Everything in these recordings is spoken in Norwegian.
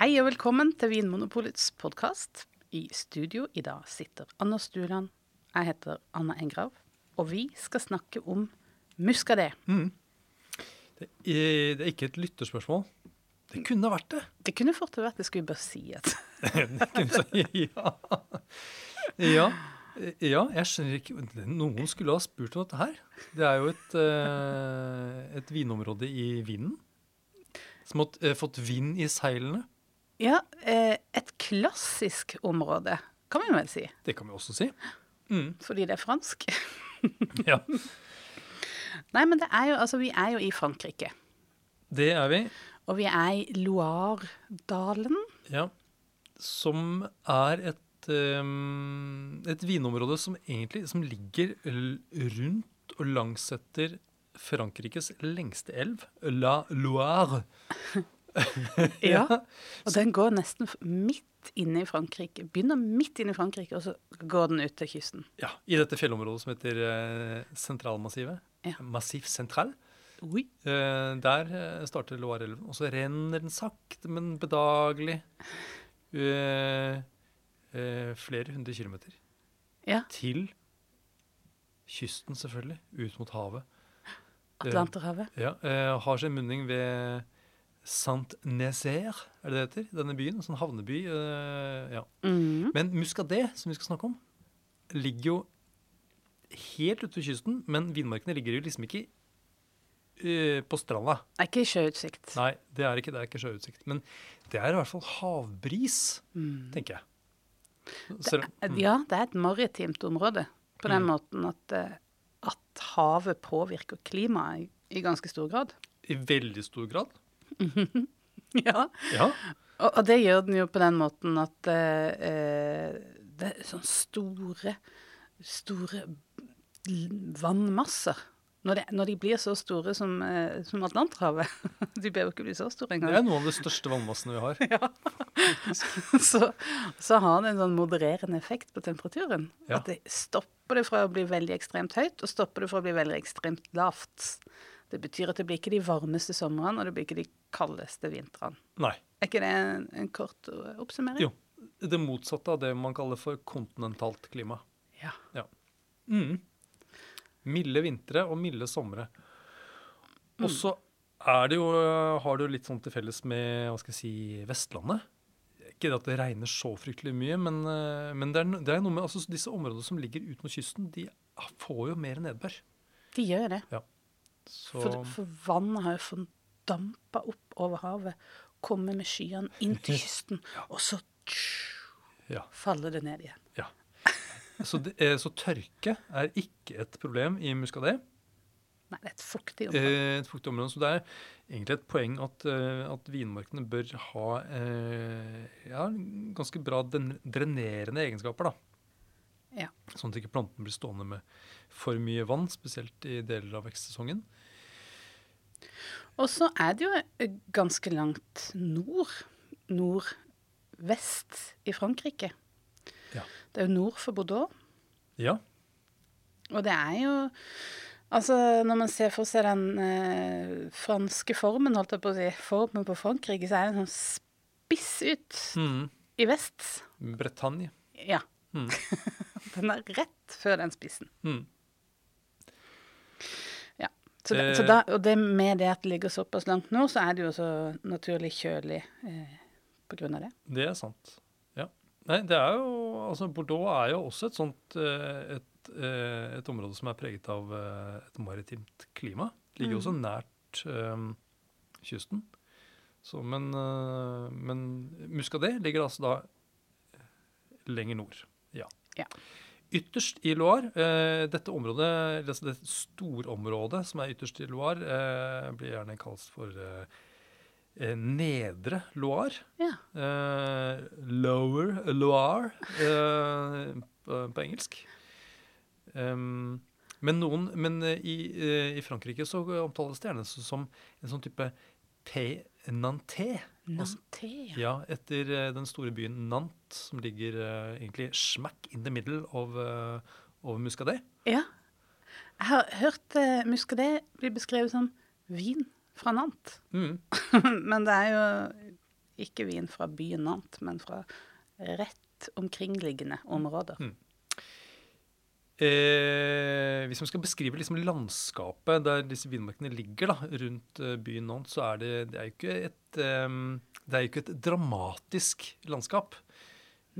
Hei og velkommen til Vinmonopolets podkast. I studio i dag sitter Anna Stuland. Jeg heter Anna Engrav. Og vi skal snakke om muscadet. Det er, det er ikke et lytterspørsmål. Det kunne vært det. Det kunne fort vært det skulle vi bare si at ja. ja. Ja, jeg skjønner ikke Noen skulle ha spurt om dette her. Det er jo et, eh, et vinområde i vinden som har eh, fått vind i seilene. Ja, eh, et klassisk område, kan vi vel si. Det kan vi også si. Mm. Fordi det er fransk. Ja, Nei, men det er jo, altså, vi er jo i Frankrike. det er vi. Og vi er i Loire-dalen. Ja. Som er et, um, et vinområde som egentlig som ligger rundt og langsetter Frankrikes lengste elv, La Loire. Ja. Og den går nesten midt inne i Frankrike. Begynner midt inne i Frankrike, og så går den ut til kysten. Ja, I dette fjellområdet som heter eh, Sentralmassivet. Ja. Massif Central. Oi. Eh, der eh, starter Loire-elven. Og så renner den sakte, men bedagelig eh, eh, flere hundre kilometer Ja. til kysten, selvfølgelig. Ut mot havet. Atlanterhavet. Ja, eh, har sin munning ved Saint-Nazaire, er det det heter? Denne byen. En sånn havneby. Uh, ja. Mm. Men Muscadet, som vi skal snakke om, ligger jo helt ute ved kysten, men vinmarkene ligger jo liksom ikke uh, på stranda. Det er ikke sjøutsikt. Nei, det er ikke det. er ikke sjøutsikt. Men det er i hvert fall havbris, Mm. tenker jeg. Eh, mm, Ja, det er et maritimt område. På den måten at, eh, at havet påvirker klimaet i, i ganske stor grad. I veldig stor grad. Ja. Ja. Og, og det gjør den jo på den måten at eh, eh, det er sånne store, store vannmasser. Når de, når de blir så store som, eh, som Atlanterhavet De bør jo ikke bli så store engang. Det er noen av de største vannmassene vi har. så, så har det en sånn modererende effekt på temperaturen. Ja. At det stopper det fra å bli veldig ekstremt høyt, og stopper det fra å bli veldig ekstremt lavt. Det betyr at det blir ikke de varmeste somrene, og det blir ikke de kaldeste vintrene. Nei. Er ikke det en, en kort eh, oppsummering? Jo. Det motsatte av det man kaller for kontinentalt klima. Ja. Mm. Milde vintre og milde somre. Mm. Og så er det jo, har det jo litt sånn til felles med hva skal jeg si, Vestlandet. Ikke at det regner så fryktelig mye, men, eh, men det, er, det er noe med altså, disse områdene som ligger ut mot kysten, de får jo mer nedbør. De gjør det. Så For, for vannet har jo fordampa opp over havet, kommet med skyene inn til kysten, og så ja. faller det ned igjen. ja. Så, det, eh, så tørke er ikke et problem i Muscadet. Nei, det er et fuktig område. Eh, et fuktig område. Så det er egentlig et poeng at, eh, at vinmarkene bør ha eh, ja, ganske bra drenerende egenskaper. da. Ja. Sånn at ikke planten blir stående med for mye vann, spesielt i deler av vekstsesongen. Og så er det jo ganske langt nord, nordvest i Frankrike. Ja. Det er jo nord for Bordeaux. Ja, Og det er jo Altså, når man ser for seg den eh, franske formen, holdt jeg på å si, formen på Frankrike, så er den sånn spiss ut mm. i vest. Bretagne. Ja. Mm. den er rett før den spissen. Mm. Så det, Eh. så da, og det med det at det ligger såpass langt nå, så er det jo så naturlig kjølig eh, av det. Det er sant. Ja. Nei, det er jo Altså, Bordeaux er jo også et sånt eh, et, eh, et område som er preget av eh, et maritimt klima. Det Ligger jo også nært um, kysten. Så, men, eh, men Muscadet ligger altså da lenger nord. Ja. Ja. Ytterst i Loire, eh, dette området, altså det storområdet som er ytterst i Loire, eh, blir gjerne kalt for eh, Nedre Loire. Ja. Eh, lower Loire eh, på, engelsk. Men, noen, men i, i Frankrike så omtales det gjerne som en sånn type P. Nanté, Nantais. ja, etter eh, den store byen Nant, som ligger eh, egentlig smack in the middle of, eh, of Muscadet. Ja. Jeg har hørt uh, Muscadet bli beskrevet som vin fra Nant. Mm. Men det er jo Ikke vin fra byen Nant, men fra rett omkringliggende områder. Mm. Eh, hvis man skal beskrive liksom landskapet der disse vinmarkene ligger da, rundt eh, byen Nantes, så er det, det er jo ikke et, eh, det er jo ikke et dramatisk landskap.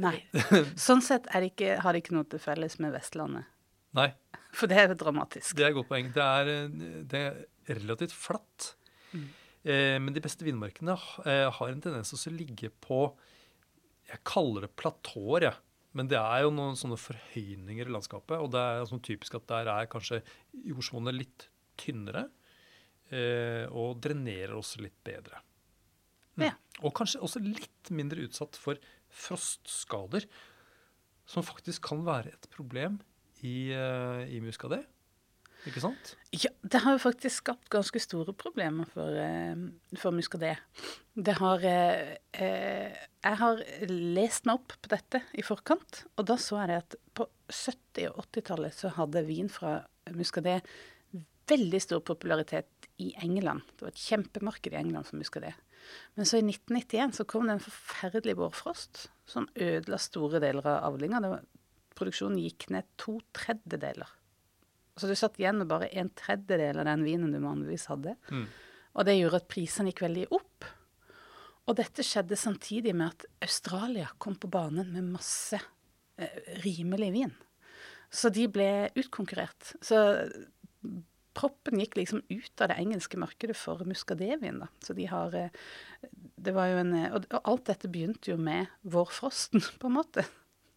Nei. Sånn sett er ikke, har det ikke noe til felles med Vestlandet. Nei, For det er jo dramatisk. det er et godt poeng. Det er, eh, det er relativt flatt. Mm. Eh, men de beste vinmarkene eh, har en tendens til å ligge på Jeg kaller det platåer, jeg. Men det er jo noen sånne forhøyninger i landskapet. Og det er sånn typisk at der er kanskje jordsmonnet litt tynnere. Eh, og drenerer også litt bedre. Mm. Ja. Og kanskje også litt mindre utsatt for frostskader. Som faktisk kan være et problem i, uh, i Muscadet. Ikke sant? Ja, det har jo faktisk skapt ganske store problemer for, eh, for Muscadet. Det har eh, eh, Jeg har lest meg opp på dette i forkant, og da så jeg at på 70- og 80-tallet så hadde vin fra Muscadet veldig stor popularitet i England. Det var et kjempemarked i England for Muscadet. Men så i 1991 så kom det en forferdelig vårfrost som ødela store deler av avlinga. Produksjonen gikk ned to tredjedeler. Så du satt igjen med bare en tredjedel av den vinen du vanligvis hadde. Mm. Og det gjorde at prisene gikk veldig opp. Og dette skjedde samtidig med at Australia kom på banen med masse eh, rimelig vin. Så de ble utkonkurrert. Så proppen gikk liksom ut av det engelske markedet for muscadevin. da. Så de har eh, Det var jo en Og og alt dette begynte jo med vårfrosten, på en måte.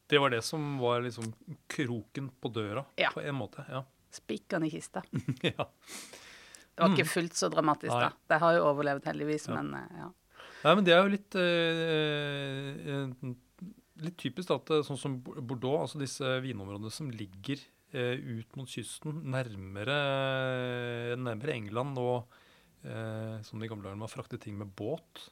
Det var det som var liksom kroken på døra, Ja. på en måte. Ja. Spikeren i kista. ja. Det var ikke fullt så dramatisk, Nei. da. Det har jo overlevd, heldigvis, Ja. men eh, ja. Nei, men det er jo litt eh, eh, Litt typisk at er sånn som Bordeaux, altså disse vinområdene som ligger eh, ut mot kysten, nærmere, nærmere England og eh, som de gamle dagene var fraktet ting med båt,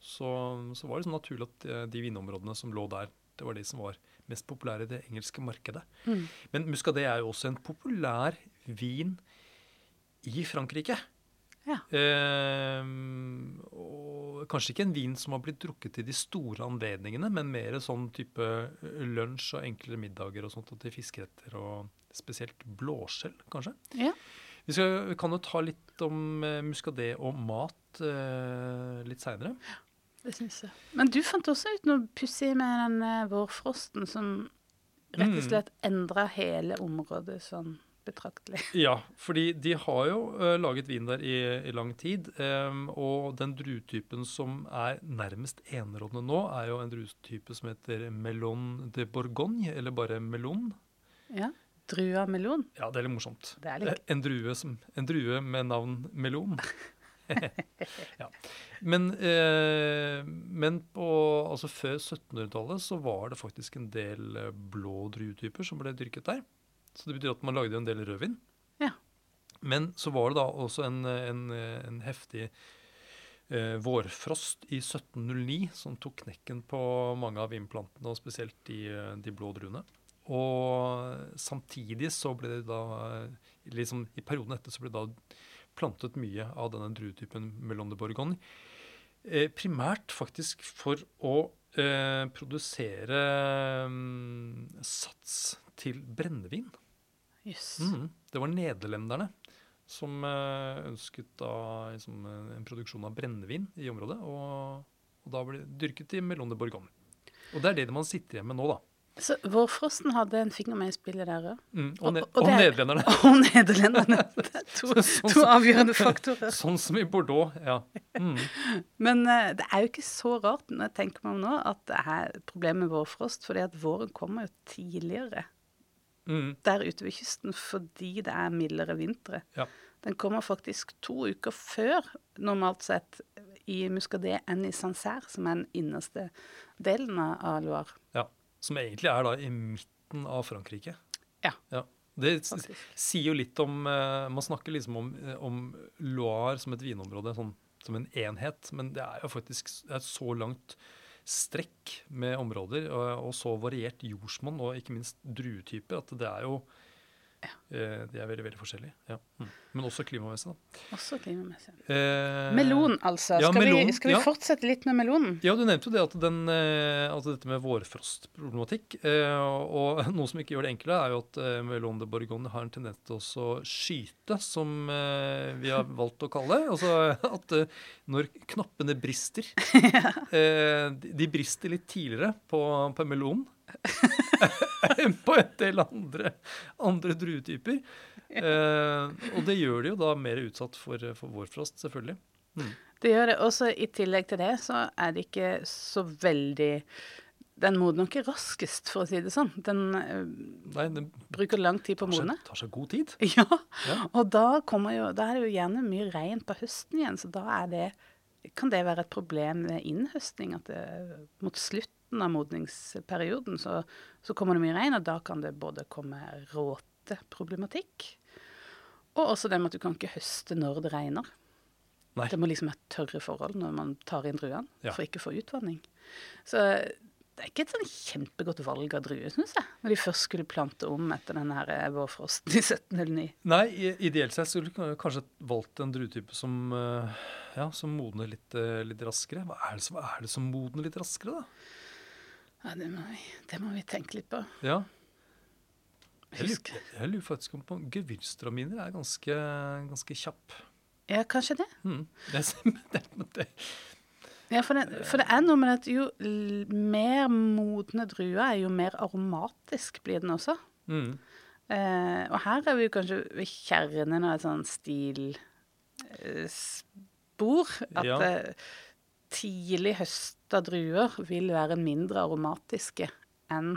så, så var det sånn naturlig at eh, de vinområdene som lå der, det var de som var mest populære i det engelske markedet. Mm. Men Muscadet er jo også en populær vin i Frankrike. Ja. Eh, og kanskje ikke en vin som har blitt drukket til de store anledningene, men mer sånn type lunsj og enklere middager og sånt og til fiskeretter og spesielt blåskjell, kanskje. Ja. Vi, skal, vi kan jo ta litt om eh, muskadé og mat eh, litt seinere. Det syns jeg. Men du fant også ut noe pussig med den eh, vårfrosten som rett og Mm. slett endra hele området sånn betraktelig. Ja, fordi de har jo uh, laget vin der i, i lang tid. Um, og den druetypen som er nærmest enerådende nå, er jo en druetype som heter Melon de Bourgogne, eller bare melon. Ja. Drua melon. Ja, det er litt morsomt. Det er litt Eh, En drue, som, en drue med navn melon. ja. Men, eh, men på, altså før 1700-tallet så var det faktisk en del eh, blå druetyper som ble dyrket der. Så det betyr at man lagde en del rødvin. Ja. Men så var det da også en, en, en heftig eh, vårfrost i 1709 som tok knekken på mange av vinplantene, og spesielt de, eh, de blå druene. Og samtidig så ble det da eh, liksom I perioden etter så ble det da plantet mye av denne druetypen Melon de Bourgogne. Eh, primært faktisk for å eh, produsere um, sats til brennevin. Yes. Mm, Det var nederlenderne som eh, ønsket da liksom, en produksjon av brennevin i området. Og, og da ble det dyrket i Melon de Bourgogne. Og det er det man sitter igjen med nå, da. Så vårfrosten hadde en finger med i spillet der òg. Mm, Og- og, ne og og er- nederlenderne. Og nederlenderne. Det er to, Sånn to avgjørende faktorer. Sånn som i Bordeaux, ja. Mm. Men uh, det er jo ikke så rart når jeg tenker meg om nå, at det er problemet med vårfrost. fordi at våren kommer jo tidligere Mm. der ute ved kysten fordi det er mildere vintre. Ja. Den kommer faktisk to uker før normalt sett i Muscadet enn i Sancerre, som er den innerste delen av Loire. Ja. Som egentlig er da i midten av Frankrike. Ja. Det Faktisk. sier jo litt om eh, Man snakker liksom om, eh, om Loire som et vinområde, sånn, som en enhet, men det er jo faktisk er et så langt strekk med områder og, og så variert jordsmonn og ikke minst druetyper at det er jo Eh, de er veldig veldig forskjellige. Ja. Mm. Men også klimamessig, da. Også klimamessig. Eh, Melon, altså. ja, skal, melon, vi, skal vi ja. fortsette litt med melonen? Ja, du nevnte jo det at, den, eh, at dette med vårfrostproblematikk eh, og noe som ikke gjør det enkle, er jo at eh, Melon de Bourgogne har en tendens til å skyte, som vi har valgt å kalle det. Altså at når knappene brister eh, de, de brister litt tidligere på, på melonen enn på en del andre, andre druetyper. Eh, og det gjør de jo da mer utsatt for, for vårfrost, selvfølgelig. Mm. Det gjør det. Også i tillegg til det så er det ikke så veldig Den modner ikke raskest, for å si det sånn. Den eh, Nei, den bruker lang tid på å modne. tar seg god tid. Ja, Ja. og da, jo, da er det jo gjerne mye regn på høsten igjen, så da er det, kan det være et problem ved innhøstning. At det, mot slutten av modningsperioden så, så kommer det mye regn, og da kan det både komme råteproblematikk, og også det med at du kan ikke høste når det regner. Nei. Det må liksom være tørre forhold når man tar inn druene, Ja. for ikke å få utvanning. Så det er ikke et sånn kjempegodt valg av druer, syns jeg, når de først skulle plante om etter den her eh, vårfrosten i 1709. Nei, ideelt sett skulle du kanskje valgt en druetype som, eh, ja, som modner litt, eh, litt raskere. Hva er det, hva er det som modner litt raskere, da? Ja, det må vi, det må vi tenke litt på. Ja, jeg lurer, jeg lurer faktisk på Gevirstraminer er ganske, ganske kjapp. Ja, kanskje det. Mm. Det, det, det, Ja, for det, for det er noe med at jo mer modne druer er, jo mer aromatisk blir den også. mm. Eh, og her er vi kanskje ved kjernen av et sånn stilspor. At Ja. eh, tidlig høsta druer vil være mindre aromatiske enn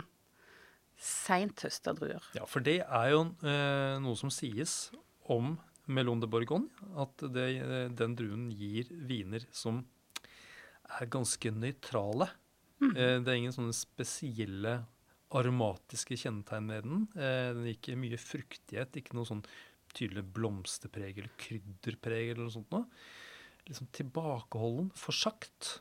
seint høsta druer. Ja, for det er jo eh, noe som sies om Melon de Bourgogne, at det, den druen gir viner som er ganske nøytrale. Eh, det er ingen sånne spesielle aromatiske kjennetegn med den. Eh, den gir ikke mye fruktighet, ikke noe sånn tydelig blomsterpreg eller krydderpreg eller noe sånt noe. Liksom tilbakeholden, forsagt.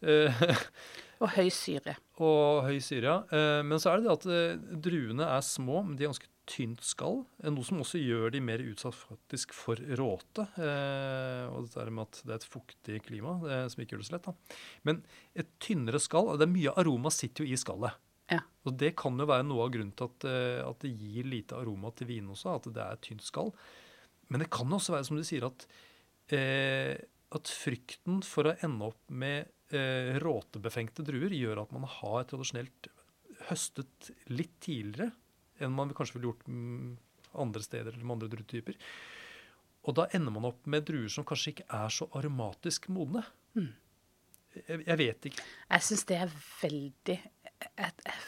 Eh, Og høy syre. og høy syre, ja. Eh, Men så er det det at eh, druene er små, men de er ganske tynt skall. eh, Noe som også gjør de mer utsatt faktisk for råte. eh, Og er med at det er et fuktig klima eh, som ikke gjør det så lett. da. Men et tynnere skall det er Mye aroma sitter jo i skallet. Ja. Og det kan jo være noe av grunnen til at, eh, at det gir lite aroma til vinen også, at det er et tynt skall. Men det kan også være, som du sier, at, eh, at frykten for å ende opp med eh, råtebefengte druer gjør at man har tradisjonelt høstet litt tidligere enn man kanskje ville gjort mm, andre steder eller med andre druetyper. Og da ender man opp med druer som kanskje ikke er så aromatisk modne. Jeg, jeg vet ikke. Jeg syns det er veldig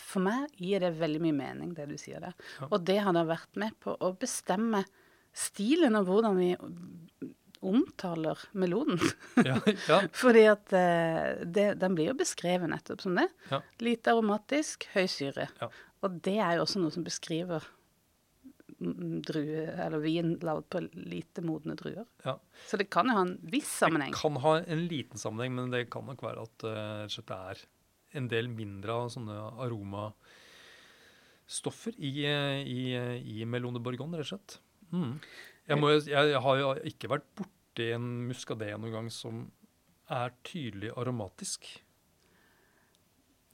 For meg gir det veldig mye mening, det du sier der. Ja. Og det har da vært med på å bestemme stilen og hvordan vi omtaler melonen. Ja, ja, Fordi at eh, det, den blir jo beskrevet nettopp som det. Ja. Lite aromatisk, høy syre. Ja. Og det er jo også noe som beskriver drue, eller vin lagd på lite modne druer. ja. Så det kan jo ha en viss sammenheng. Det kan ha en liten sammenheng, men det kan nok være at slett det er en del mindre av sånne aromastoffer i, eh, i, i Melone Bourgogne, rett og slett. Mm. Jeg, må, jeg, har jo ikke vært borti en muskadé noen gang som er tydelig aromatisk.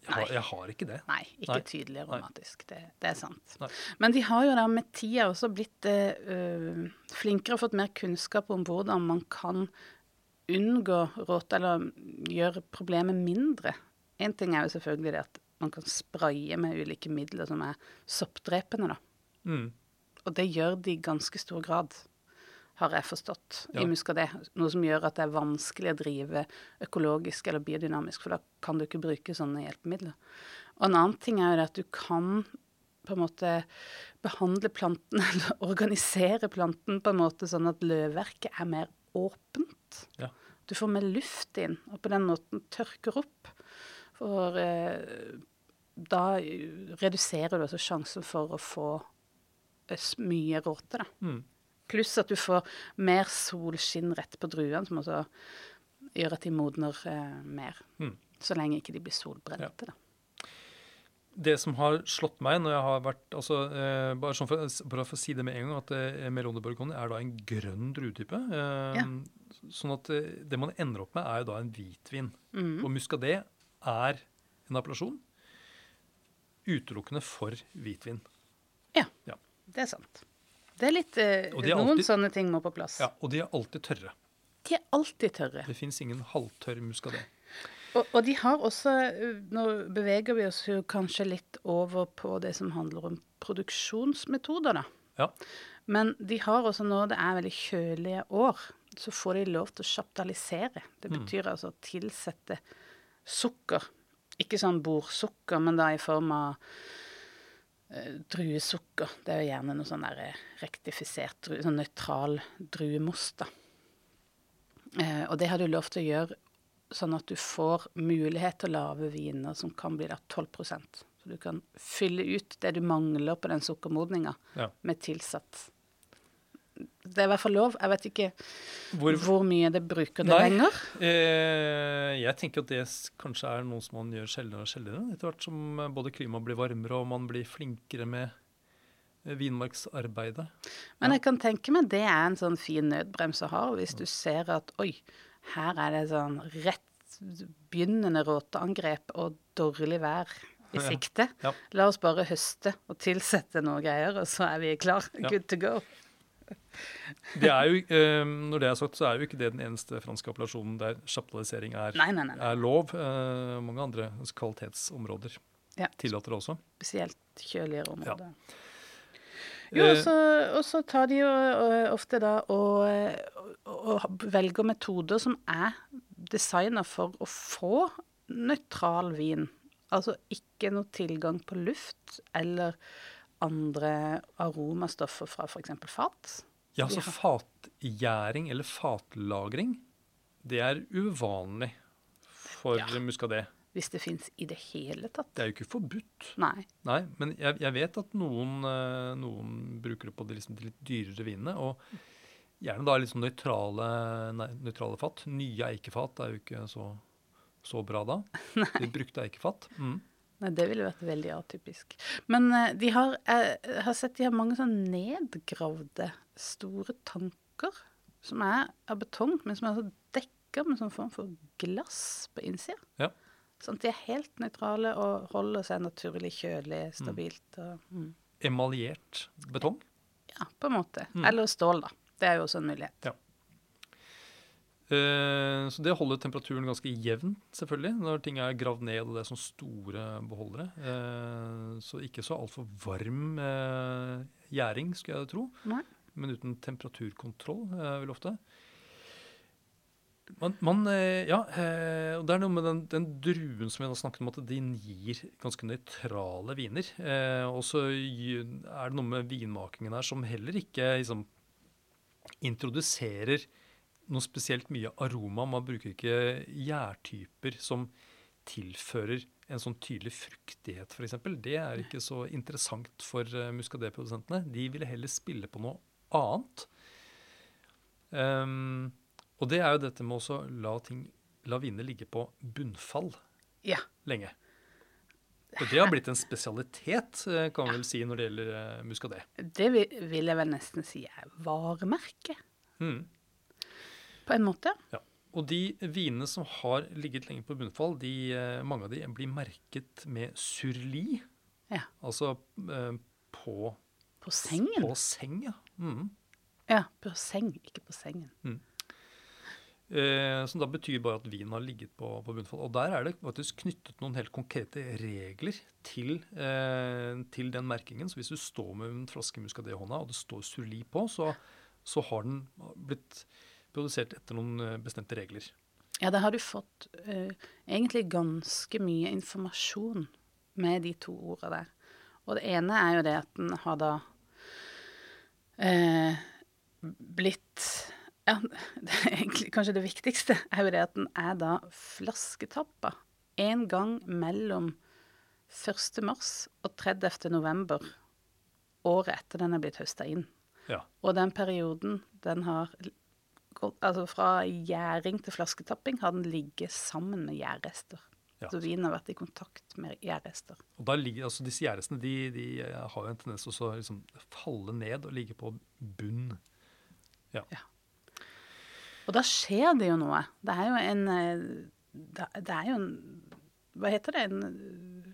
Jeg har, jeg har ikke det. Nei, ikke Nei. tydelig aromatisk. Det, det er sant. Nei. Men de har jo da med tida også blitt øh, flinkere og fått mer kunnskap om hvordan man kan unngå råte, eller gjøre problemet mindre. En ting er jo selvfølgelig det at man kan spraye med ulike midler som er soppdrepende, da. Mm. Og det gjør de i ganske stor grad, har jeg forstått, Ja. i Muscadet. Noe som gjør at det er vanskelig å drive økologisk eller biodynamisk, for da kan du ikke bruke sånne hjelpemidler. Og en annen ting er jo det at du kan på en måte behandle planten, eller organisere planten på en måte sånn at løvverket er mer åpent. Ja. Du får mer luft inn, og på den måten tørker opp. For eh, da reduserer du også sjansen for å få mye råte, da. Mm. Pluss at du får mer solskinn rett på druene, som også gjør at de modner eh, mer. Mm. Så lenge ikke de blir solbrente, da. det som har slått meg når jeg har vært altså, eh, bare, sånn for, bare for å si det med en gang, at eh, Melone er da en grønn druetype. Eh, Ja. Sånn at eh, det man ender opp med, er jo da en hvitvin. Mm. Og muscadet er en appellasjon utelukkende for hvitvin. Det er sant. Det er litt eh, er Noen alltid- sånne ting må på plass. Ja, Og de er alltid tørre. De er alltid tørre. Det fins ingen halvtørr muskadé. Og, og de har også eh, Nå beveger vi oss jo kanskje litt over på det som handler om produksjonsmetoder, da. Ja. Men de har også når det er veldig kjølige år, så får de lov til å chaptalisere. Det Mm. betyr altså å tilsette sukker. Ikke sånn bordsukker, men da i form av druesukker. Det er jo gjerne noe sånn der eh, rektifisert, sånn nøytral druemost, da. Eh, og det har du lov til å gjøre sånn at du får mulighet til å lage viner som kan bli da 12% Så du kan fylle ut det du mangler på den sukkermodninga Ja. med tilsatt. Det er i hvert fall lov. Jeg vet ikke Hvor, hvor mye det bruker det Nei. lenger. eh, jeg tenker at det kanskje er noe som man gjør sjeldnere og sjeldnere. Etter hvert som eh, både klimaet blir varmere og man blir flinkere med eh, vinmarksarbeidet. Men Ja. jeg kan tenke meg det er en sånn fin nødbrems å ha, hvis du ser at oi, her er det sånn rett begynnende råteangrep og dårlig vær i Ja. sikte. Ja. La oss bare høste og tilsette noe greier, og så er vi klar. Ja. Good to go. Det er jo, eh, når det er sagt, så er jo ikke det den eneste franske appellasjonen der chaptalisering er, Nei, nei, nei. er lov. Eh, mange andre kvalitetsområder Ja. tillater det også. Spesielt kjøligere områder. Ja. Jo, og så- og så tar de jo ofte da og, og velger metoder som er designa for å få nøytral vin. Altså ikke noe tilgang på luft eller andre aromastoffer fra f.eks. fat. Ja, så fatgjæring eller fatlagring, det er uvanlig for Ja. muscadet. Hvis det fins i det hele tatt. Det er jo ikke forbudt. Nei. Nei, men jeg, jeg vet at noen, eh, noen bruker det på de, liksom, de litt dyrere vinene. Og gjerne da sånn nøytrale, nei, nøytrale fat. Nye eikefat er jo ikke så, så bra da. De brukte eikefat. Mm. Nei, det ville vært veldig atypisk. Men eh, de har, jeg har sett de har mange sånn nedgravde store tanker som er av betong, men som er så dekka med sånn form for glass på innsida. Ja. Sånn at de er helt nøytrale og holder seg naturlig kjølig, stabilt. Og, mm. Emaljert betong. Ja, på en måte. Mm. Eller stål, da. Det er jo også en mulighet. Eh, så det holder temperaturen ganske jevn, selvfølgelig, når ting er gravd ned og det er sånne store beholdere. Eh, så ikke så altfor varm eh, gjæring, skulle jeg tro. Nei. Men uten temperaturkontroll, vil ofte. Man, man eh, Ja, eh, og det er noe med den, den druen som vi har snakket om, at den gir ganske nøytrale viner. Eh, og så er det noe med vinmakingen her som heller ikke liksom introduserer noe spesielt mye aroma. Man bruker ikke gjærtyper som tilfører en sånn tydelig fruktighet, f.eks. Det er ikke så interessant for uh, muskadeprodusentene. De ville heller spille på noe annet. Um, og det er jo dette med å la, ting, la vinene ligge på bunnfall Ja. lenge. Og det har blitt en spesialitet, eh, kan vi vel si, når det gjelder uh, muskadet. Det vil, vil jeg vel nesten si er varemerket. Mm. På en måte. Ja. Og de vinene som har ligget lenge på bunnfall, de, eh, mange av de blir merket med surli. Ja. Altså eh, på, På sengen. på seng, ja. Mm. Ja, på seng, ikke på sengen. Eh, som da betyr bare at vinen har ligget på, på bunnfall. Og der er det faktisk knyttet noen helt konkrete regler til, eh, til den merkingen. Så hvis du står med en flaske muscadet i hånda, og det står surli på, så, så har den blitt produsert etter noen eh, bestemte regler. Ja, da har du fått uh, egentlig ganske mye informasjon med de to ordene der. Og det ene er jo det at den har da uh, blitt Ja, det er egentlig kanskje det viktigste er jo det at den er da flasketappa en gang mellom 1. mars og 30. november året etter den er blitt høsta inn. Ja. Og den perioden den har Altså fra gjæring til flasketapping har den ligget sammen med gjærrester. Ja. Så vinen har vært i kontakt med gjærrester. Og da ligger, altså Disse gjærrestene de, de eh, har jo en tendens til å liksom falle ned og ligge på bunn. Ja. Og da skjer det jo noe. Det er jo en eh, Det det er jo en Hva heter det? En eh,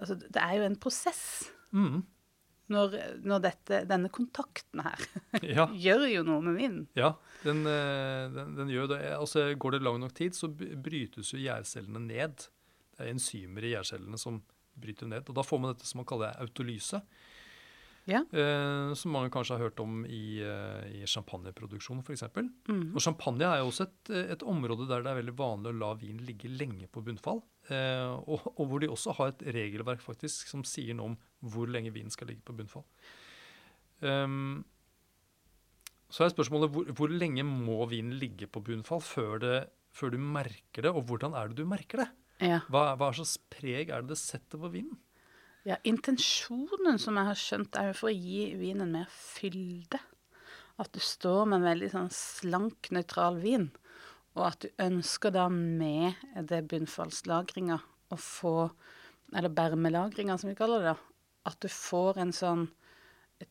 Altså, det er jo en prosess. Mm. Når, når dette, denne kontakten her Ja, gjør jo noe med vinden. ja den, eh, den, den gjør det. Altså, går det lang nok tid, så brytes jo gjærcellene ned. Det er enzymer i gjærcellene som bryter ned. Og da får man dette som man kaller autolyse. Ja. Eh, som mange kanskje har hørt om i, eh, i champagneproduksjon f.eks. Mm. Og champagne er jo også et, et område der det er veldig vanlig å la vin ligge lenge på bunnfall. Eh, og, og hvor de også har et regelverk faktisk som sier noe om hvor lenge vinen skal ligge på bunnfall. Um, så er spørsmålet hvor, hvor lenge må vinen ligge på bunnfall før, det, før du merker det, og hvordan er det du merker det? Ja. Hva, hva slags preg er det det setter på vinen? Ja. Intensjonen, som jeg har skjønt, er jo for å gi vinen mer fylde. At du står med en veldig sånn slank, nøytral vin. Og at du ønsker da med det bunnfallslagringa å få Eller bermelagringa, som vi kaller det. da, At du får en sånn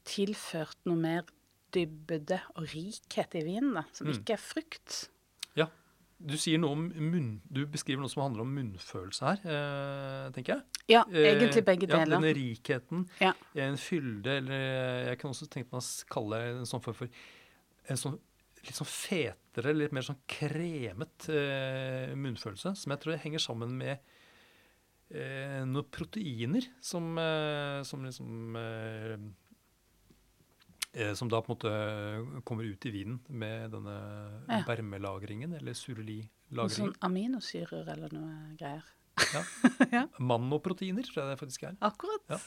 tilført noe mer dybde og rikhet i vinen, da, som Mm. ikke er frukt. Du munn, du beskriver noe som handler om munnfølelse her, eh, tenker jeg. Ja, Eh, egentlig begge deler. Ja, denne rikheten, Ja. en fylde, eller jeg kan også tenke meg å kalle det en sånn form for en sånn litt sånn fetere, litt mer sånn kremet eh, munnfølelse, som jeg tror henger sammen med eh, noen proteiner som, eh, som liksom eh, eh, Som da på en måte kommer ut i vinen med denne Ja. bermelagringen, eller Noe sureli-lagringen. sånn aminosyrer eller noe greier. Ja, Manoproteiner, tror jeg det faktisk er. Akkurat. Ja.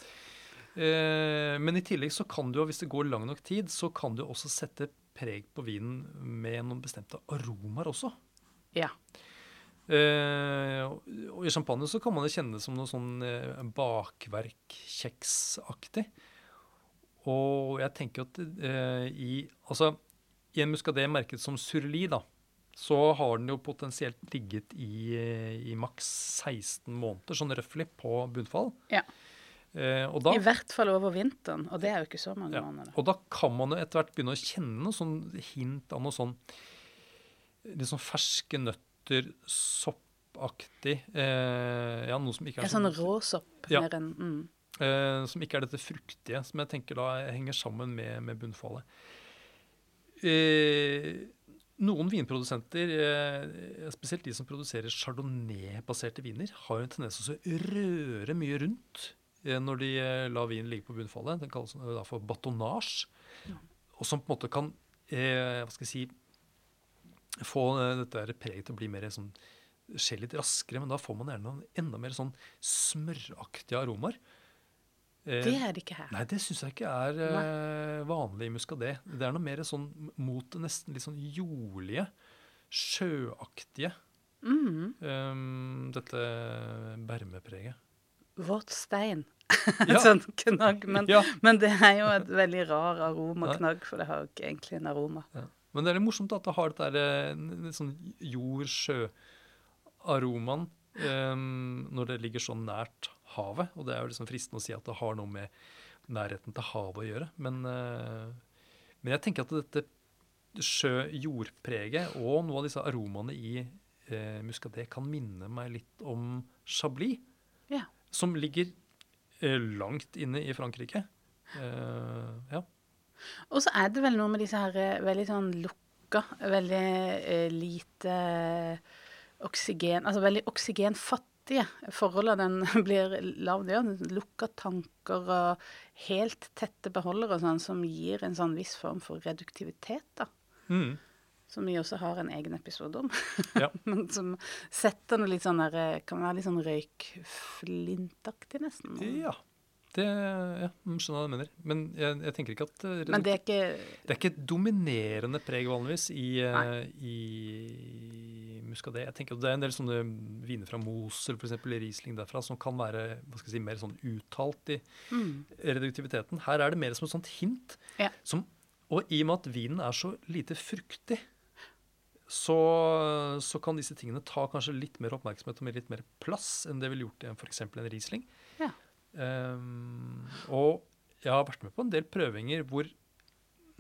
Eh, men i tillegg så kan du hvis det går lang nok tid, så kan du også sette preg på vinen med noen bestemte aromaer også. Ja. Eh, og i champagne så kan man det kjenne som noe sånn eh, bakverk, kjeksaktig. Og jeg tenker at eh, i Altså, i en muskadé merket som surli, da, så har den jo potensielt ligget i, eh, i maks 16 måneder, sånn røftlig, på bunnfall. Ja. Eh, og da I hvert fall over vinteren, og det er jo ikke så mange ja. måneder. Og da kan man jo etter hvert begynne å kjenne noe sånn hint av noe sånn sånn ferske nøtter, soppaktig. Eh, ja, noe som ikke er sånn råsopp Ja. mer enn mm. Eh, Som ikke er dette fruktige, som jeg tenker da henger sammen med, med bunnfallet. Eh, noen vinprodusenter, eh, spesielt de som produserer chardonnay-baserte viner, har jo en tendens til å røre mye rundt eh, når de eh, lar vinen ligge på bunnfallet. Den kalles eh, da for batonnage. Og som på en måte kan eh, hva skal jeg si, få dette preget til å bli mer sånn skje litt raskere, men da får man gjerne enda mer sånn smøraktige aromaer. Eh, Det er det ikke her. Nei, det syns jeg ikke er eh, vanlig i muskadé. Det er noe mer sånn mot det nesten litt sånn jordlige, sjøaktige. Mm. Um, dette bermepreget. Våt stein. Ja. sånn knagg. Men, Ja. men det er jo et veldig rar Nei. aromaknagg, for det har jo ikke egentlig en aroma. Men det er litt morsomt at det har der, eh, sånn jord-sjø-aromaen um, når det ligger så nært havet. Og det er jo liksom fristende å si at det har noe med nærheten til havet å gjøre. Men, eh, men jeg tenker at dette sjø-jordpreget og noe av disse aromaene i eh, muscadet kan minne meg litt om chablis, Ja. som ligger eh, langt inne i Frankrike. Eh, ja. Og så er det vel noe med disse her eh, veldig sånn lukka, veldig eh, lite oksygen Altså veldig oksygenfattige forhold den blir lagd. Ja, lukka tanker og helt tette beholdere sånn, som gir en sånn viss form for reduktivitet, da. Mm. Som vi også har en egen episode om. Ja. Men som setter noe litt sånn der eh, Kan være litt sånn røykflintaktig, nesten. Ja. Det ja, skjønner hva du mener. Men jeg, jeg tenker ikke at det, Men det er ikke det er ikke et dominerende preg vanligvis i, eh, i muskadé. Jeg tenker at Det er en del sånne viner fra Mosel, f.eks. Riesling derfra, som kan være hva skal jeg si, mer sånn uttalt i mm, reduktiviteten. Her er det mer som et sånt hint. Ja. Som, og i og med at vinen er så lite fruktig, så, så kan disse tingene ta kanskje litt mer oppmerksomhet og litt mer plass enn det ville gjort i f.eks. en Riesling. Ehm, og jeg har vært med på en del prøvinger hvor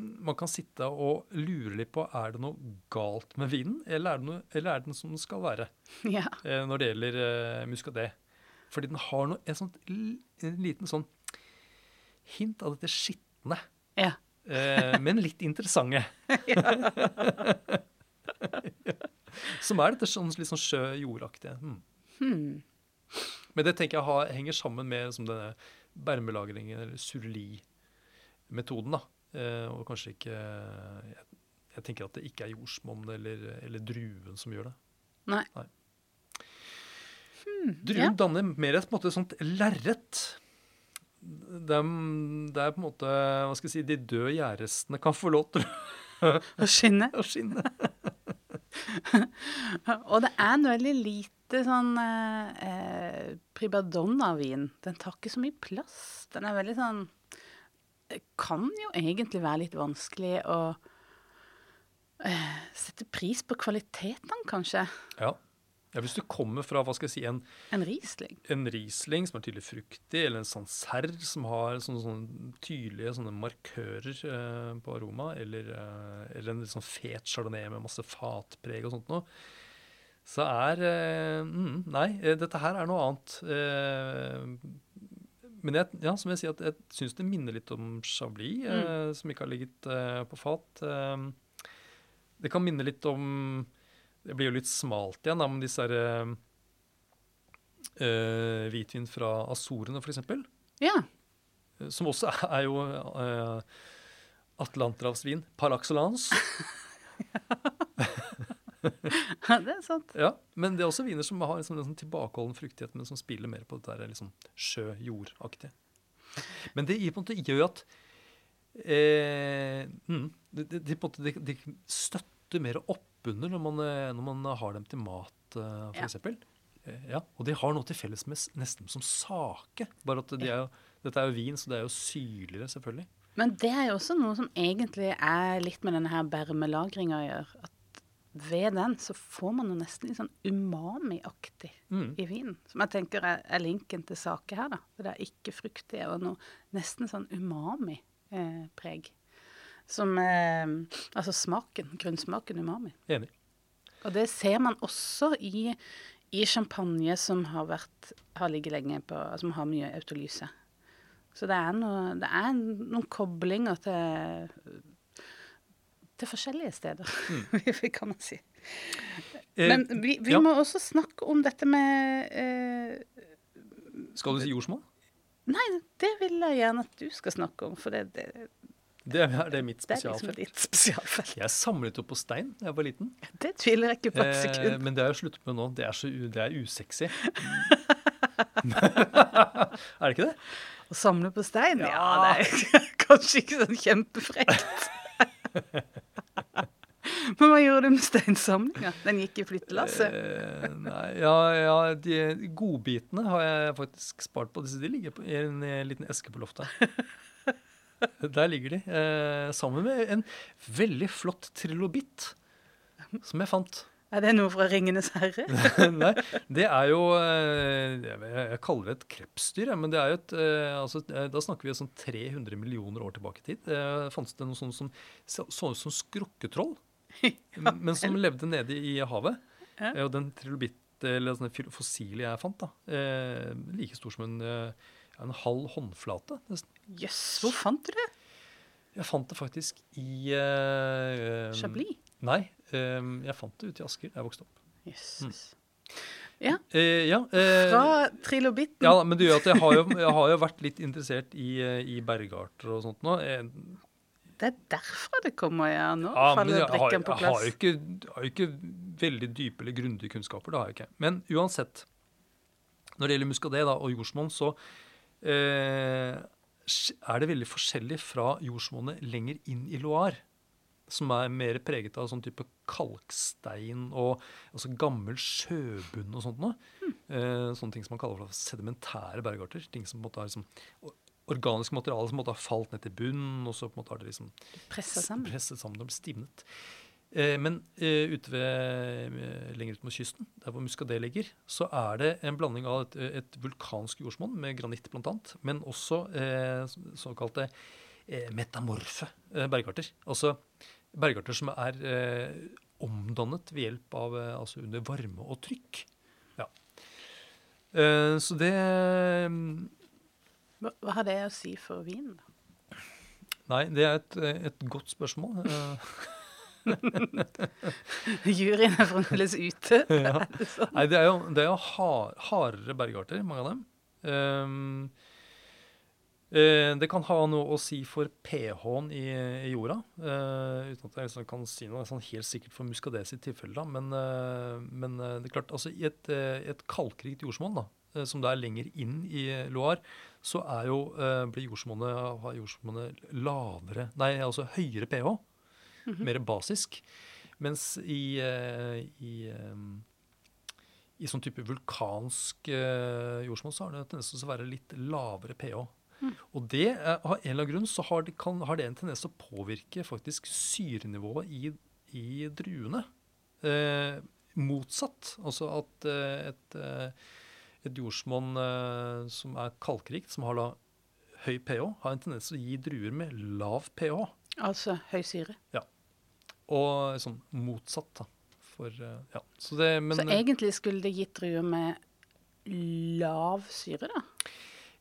man kan sitte og lure litt på er det noe galt med vinen, eller er det, noe, eller er det den som den skal være Ja. eh, når det gjelder eh, muscadet. Fordi den har noe, en, sånt, en liten sånn hint av dette skitne, ja. eh, men litt interessante. Som er dette sånn, litt sånn sjø-jordaktige. Hmm. Hmm. Men det tenker jeg har, henger sammen med liksom, denne bermelagringen, eller surli-metoden. da. Eh, og kanskje ikke jeg, jeg tenker at det ikke er jordsmonnet eller, eller druen som gjør det. Nei. Druen ja. danner mer et måte sånt lerret. Det, er- på en måte Hva skal jeg si De døde gjærrestene kan få lov til å skinne. Og det er noe veldig lite sånn eh, eh, pribadonna-vin. Den tar ikke så mye plass. Den er veldig sånn kan jo egentlig være litt vanskelig å eh, sette pris på kvaliteten, kanskje. Ja. ja. Hvis du kommer fra hva skal jeg si, en, En Riesling. en Riesling som er tydelig fruktig, eller en Sancerre som har sånne, sånne tydelige sånne markører eh, på aroma, eller, eh, eller en litt sånn fet chardonnay med masse fatpreg og sånt noe, så er eh, mm, Nei, eh, dette her er noe annet. Eh, men jeg, ja, som jeg sier, at jeg syns det minner litt om Chablis, eh, som ikke har ligget på fat. Det kan minne litt om Det blir jo litt smalt igjen, da, men disse her, eh, eh, hvitvin fra Azorene, f.eks. Ja. Som også er jo eh, atlanterhavsvin par excellence. det er sant. Ja, men det er også viner som har liksom, en sånn tilbakeholden fruktighet, men som spiller mer på dette der liksom, sjø-jord-aktige. Men det gir på en måte gjør at eh, mm, det, det, det, på en måte, det, det støtter mer oppunder når man, eh, når man har dem til mat, f.eks. for Ja. Eh, ja, og de har noe til felles med nesten som sake. Bare at de er jo, dette er jo vin, så det er jo syrligere, selvfølgelig. Men det er jo også noe som egentlig er litt med denne her bermelagringa å gjøre. At ved den så får man jo nesten litt sånn umami-aktig Mm. i vinen. Som jeg tenker er, er linken til saken her, da. Det er ikke fruktig og noe nesten sånn umami-preg. Som eh, Altså smaken. Grunnsmaken umami. Enig. Og det ser man også i, i champagne som har, vært, har ligget lenge på Som har mye autolyse. Så det er, noe, det er noen koblinger til til forskjellige steder, kan man si. Eh, Men vi, vi ja. må også snakke om dette med eh, Skal du si jordsmonn? Nei, det vil jeg gjerne at du skal snakke om, for det, det, Det er, det er mitt det er liksom spesialfelt. spesialfelt. Jeg samlet jo på stein da jeg var liten. Det tviler jeg ikke på et Eh, sekund. men det har jeg sluttet med nå. Det er, så, det er usexy. er det ikke det? Å samle på stein? Ja, Ja. det er kanskje ikke sånn kjempefrekt. Men hva gjorde du med steinsamlinga? Den gikk i flyttelasset? Eh, nei, ja, ja, de godbitene har jeg faktisk spart på. De ligger på, i en liten eske på loftet. Der ligger de. Eh, sammen med en veldig flott trilobit som jeg fant. Er det noe fra 'Ringenes herre'? Nei, det er jo eh, Jeg, kaller det et krepsdyr, men det er jo et eh, altså, eh, Da snakker vi sånn 300 millioner år tilbake i tid. Fantes det noe sånt som så ut som skrukketroll, ja, men som levde nede i havet. Ja. Og den trilobit, eller sånne fossile fossilet jeg fant, da, like stor som en, en halv håndflate. Jøss, yes, hvor fant du det? Jeg fant det faktisk i eh, Chablis? Nei, eh, jeg fant det ute i Asker da jeg vokste opp. Jøsses. Eh, ja, eh, Fra trilobitten? Ja, men det gjør at jeg har jo, jeg har jo vært litt interessert i, eh, i bergarter og sånt nå. Eh, Det er derfra det kommer, ja. Nå Ja, faller brikken på jeg har plass. jo ikke, har ikke veldig dype eller grundige kunnskaper. Det har jeg ikke. Men uansett, når det gjelder muskadet og jordsmonn, så eh, er det veldig forskjellig fra jordsmonnet lenger inn i Loire. Som er mer preget av sånn type kalkstein og altså gammel sjøbunn og sånt noe. Eh, sånne ting som man kaller for sedimentære bergarter. Ting som på en måte har liksom, or- organisk materiale som på en måte har falt ned til bunnen, og så på en måte har det liksom presset sammen. presset sammen og stivnet. Eh, men eh, ute ved, eh, lenger ut mot kysten, der hvor Muscadet ligger, så er det en blanding av et, et vulkansk jordsmonn med granitt bl.a., men også eh, såkalte eh, metamorfe bergarter. Altså bergarter som er eh, omdannet ved hjelp av eh, altså under varme og trykk. Ja. Eh, så det Hva, har det å si for vin, da? Nei, det er et, et godt spørsmål. Juryen er fremdeles ute. Ja. Er det sånn? Nei, det er jo, det er jo har, hardere bergarter, mange av dem. Eh, det kan ha noe å si for pH-en i, i jorda, Uh, uten at jeg liksom kan si noe sånn helt sikkert for muskades sitt tilfelle. Da. Men, uh, men eh, det er klart, altså, i et, eh, et kalkrikt jordsmonn, eh, som det er lenger inn i Loire, så er jo, eh, blir jordsmonnet, har jordsmonnet lavere, nei, altså høyere pH, mer basisk. Mens i, eh, i, eh, i sånn type vulkansk uh, jordsmonn så har det tendens til å være litt lavere pH. Og det, er- av en eller annen grunn så har det, kan, har det en tendens til å påvirke faktisk syrenivået i, i druene. Eh, motsatt. Altså at eh, et, eh, et jordsmonn eh, som er kalkrikt, som har da høy pH, har en tendens til å gi druer med lav pH. Altså høy syre. Ja. Og sånn motsatt, da. For, eh, ja. Så det, men, Så egentlig skulle det gitt druer med lav syre, da?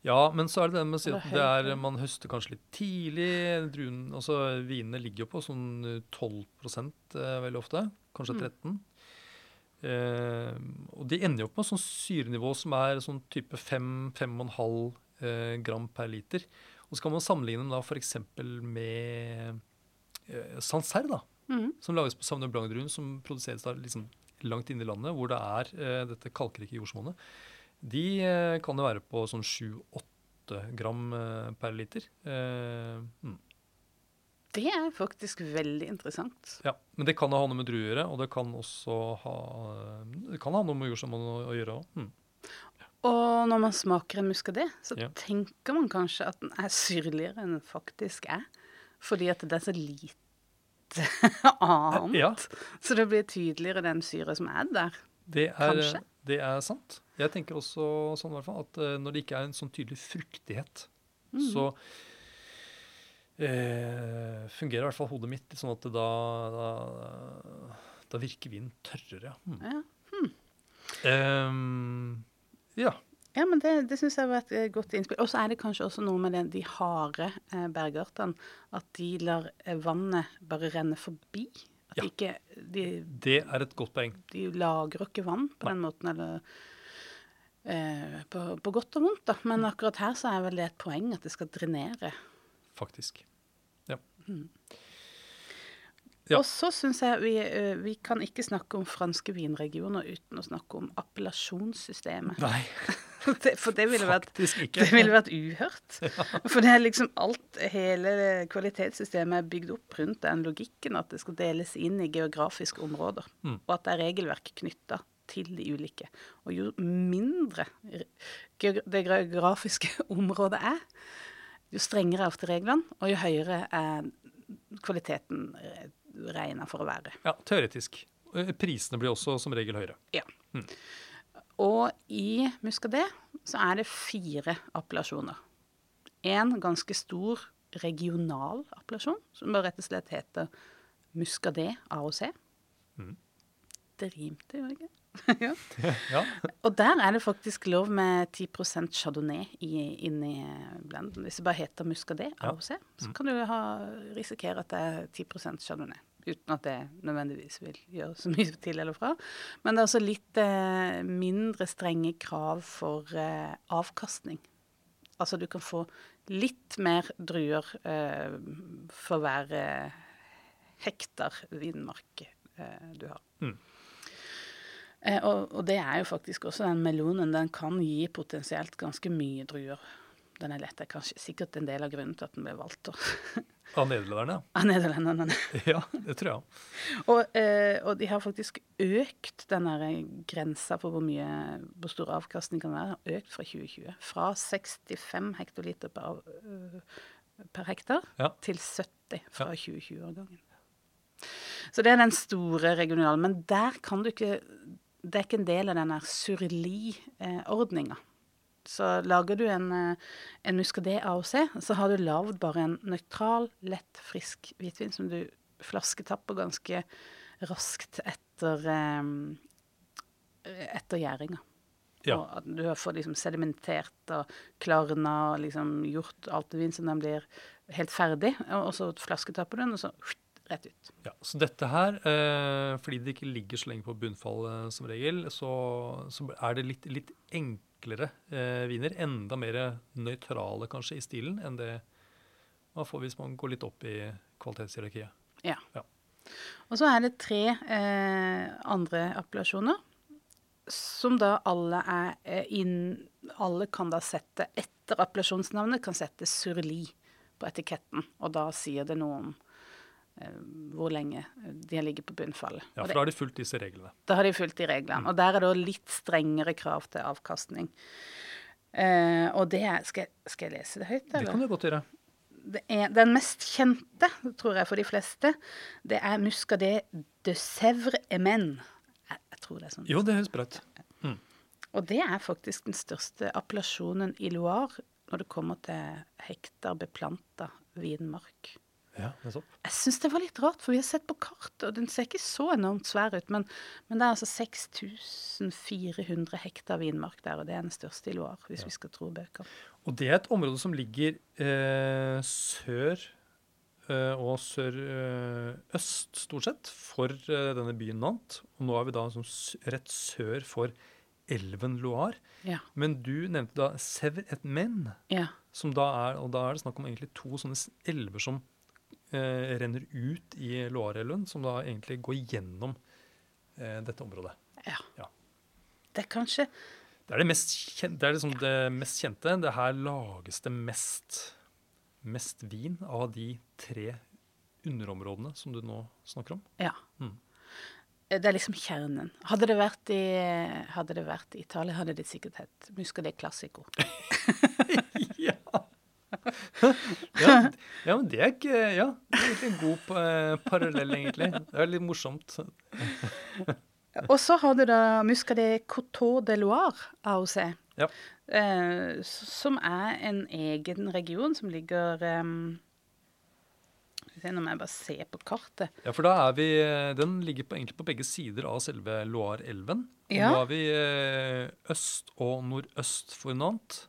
Ja, men så er det det med å si at det er, man høster kanskje litt tidlig. Druen, altså Vinene ligger jo på sånn eh, 12 eh, veldig ofte. Kanskje Mm. 13 eh, Og de ender jo opp med sånn syrenivå som er sånn type 5-5,5 eh, gram per liter. Og så kan man sammenligne dem da f.eks. med eh, Sancerre, da. Mm. Som lages på Sauvignon Blanc-druen, som produseres da liksom langt inne i landet, hvor det er eh, dette kalkrike jordsmonnet. De eh, kan jo være på sånn 7-8 gram eh, per liter. Eh, mm. Det er faktisk veldig interessant. Ja, Men det kan ha noe med druer å gjøre, og det kan også ha kan ha noe med jordsmonnet å, gjøre òg. Mm. Og når man smaker en muskadé, så Ja. tenker man kanskje at den er syrligere enn den faktisk er. Fordi at det er så lite annet. Ja. Så det blir tydeligere den syre som er der. Det er, Kanskje. det er sant. Jeg tenker også sånn i hvert fall, at eh, når det ikke er en sånn tydelig fruktighet, mm. så eh, fungerer i hvert fall hodet mitt sånn at da, da, da virker vinen tørrere. ja. Mm. Ja. Ehm, ja. Ja, men det, det syns jeg var et eh, godt innspill. Og så er det kanskje også noe med det, de harde eh, bergartene. At de lar eh, vannet bare renne forbi. At Ja. ikke de, Det er et godt poeng. de lagrer ikke vann på Nei. den måten, eller eh, på, på godt og vondt, da. Men akkurat her så er vel det et poeng at det skal drenere. Faktisk. Ja. Og så syns jeg vi, eh, vi kan ikke snakke om franske vinregioner uten å snakke om appellasjonssystemet. Nei, Det, for det ville vært. Det ville vært uhørt. For det er liksom alt, hele kvalitetssystemet er bygd opp rundt den logikken at det skal deles inn i geografiske områder, Mm. og at det er regelverk knytta til de ulike. Og jo mindre det geografiske området er, jo strengere er ofte reglene, og jo høyere er kvaliteten regna for å være. Ja, teoretisk. Prisene blir også som regel høyere. Ja. Og i Muscadet så er det fire appellasjoner. En ganske stor regional appellasjon, som bare rett og slett heter Muscadet AOC. Mm. Det rimte jo ikke? ja. Ja, Og der er det faktisk lov med 10% chardonnay i, inni blenden. Hvis det bare heter Muscadet Ja. Så kan du ha, risikere at det er 10% chardonnay. Uten at det nødvendigvis vil gjøre så mye til eller fra. Men det er også litt eh, mindre strenge krav for eh, avkastning. Altså du kan få litt mer druer eh, for hver eh, hektar vinmark eh, du har. Mm. Eh, og, og det er jo faktisk også den melonen. Den kan gi potensielt ganske mye druer. Den er lett. Det er kanskje sikkert en del av grunnen til at den ble valgt Av nederlenderne, av nederlenderne. ja. Det tror jeg. Og, eh, og de har faktisk økt den grensa for hvor mye hvor stor avkastning kan være, økt fra 2020. Fra 65 hektoliter per, øh, per hektar Ja. til 70 fra Ja. 2020-årgangen. Så det er den store regionale. Men der kan du ikke Det er ikke en del av den surli-ordninga. Så lager du en, eh, en muskadé AOC, så har du lagd bare en nøytral, lett, frisk hvitvin som du flasketapper ganske raskt etter eh, etter gjæringa. Ja. Og du har fått liksom sedimentert og klarna og liksom gjort alt det vin som den blir helt ferdig. Og så flasketapper du den, og så rett ut. Ja, så dette her, eh, fordi det ikke ligger så lenge på bunnfall eh, som regel, så, så er det litt, litt enklere eh, viner. Enda mer nøytrale kanskje i stilen enn det man får hvis man går litt opp i kvalitetshierarkiet. Ja. Ja. Og så er det tre eh, andre appellasjoner som da alle er eh, inn Alle kan da sette etter appellasjonsnavnet kan sette Surli på etiketten, og da sier det noe om hvor lenge de har ligget på bunnfallet. Ja, for da har de fulgt disse reglene. da har de fulgt de reglene. Og der er det litt strengere krav til avkastning. Eh, og det er skal, skal jeg lese det høyt, Det kan du godt gjøre. det er, den mest kjente, tror jeg for de fleste, det er Muscadet de Sèvres Emen. Jeg, jeg tror det er sånn. Jo, det høres bra ut. Og det er faktisk den største appellasjonen i Loire når det kommer til hektar beplanta vinmark. Ja. Jeg syns det var litt rart, for vi har sett på kartet, og den ser ikke så enormt svær ut. Men, men det er altså 6400 hektar vinmark der, og det er den største i Loire, hvis vi skal tro bøkene. Og det er et område som ligger eh, sør eh, og sørøst, eh, stort sett, for eh, denne byen Nantes. Og nå er vi da som, rett sør for elven Loire. Ja. Men du nevnte da Sever et Men, ja. som da er, og da er det snakk om egentlig to sånne elver som eh, renner ut i Loire-elven, som da egentlig går gjennom eh, dette området. ja. Ja. Det er kanskje Det er det mest, kjente, det er liksom det mest kjente. Det her lages det mest, mest vin av de tre underområdene som du nå snakker om. Ja. Mm. Det er liksom kjernen. Hadde det vært i, hadde det vært i Italia, hadde det sikkert hett Muscadet Classico. ja. Ja, ja, men det er ikke Ja, det er en god eh, parallell, egentlig. Det er litt morsomt. Og så har du da Muscadet Coteau de Loire, AOC. Ja. Eh, som er en egen region som ligger eh, Nå må jeg bare se på kartet. Ja, for da er vi eh, Den ligger på, egentlig på begge sider av selve Loire-elven. Ja. nå er vi eh, øst og nordøst for Nantes.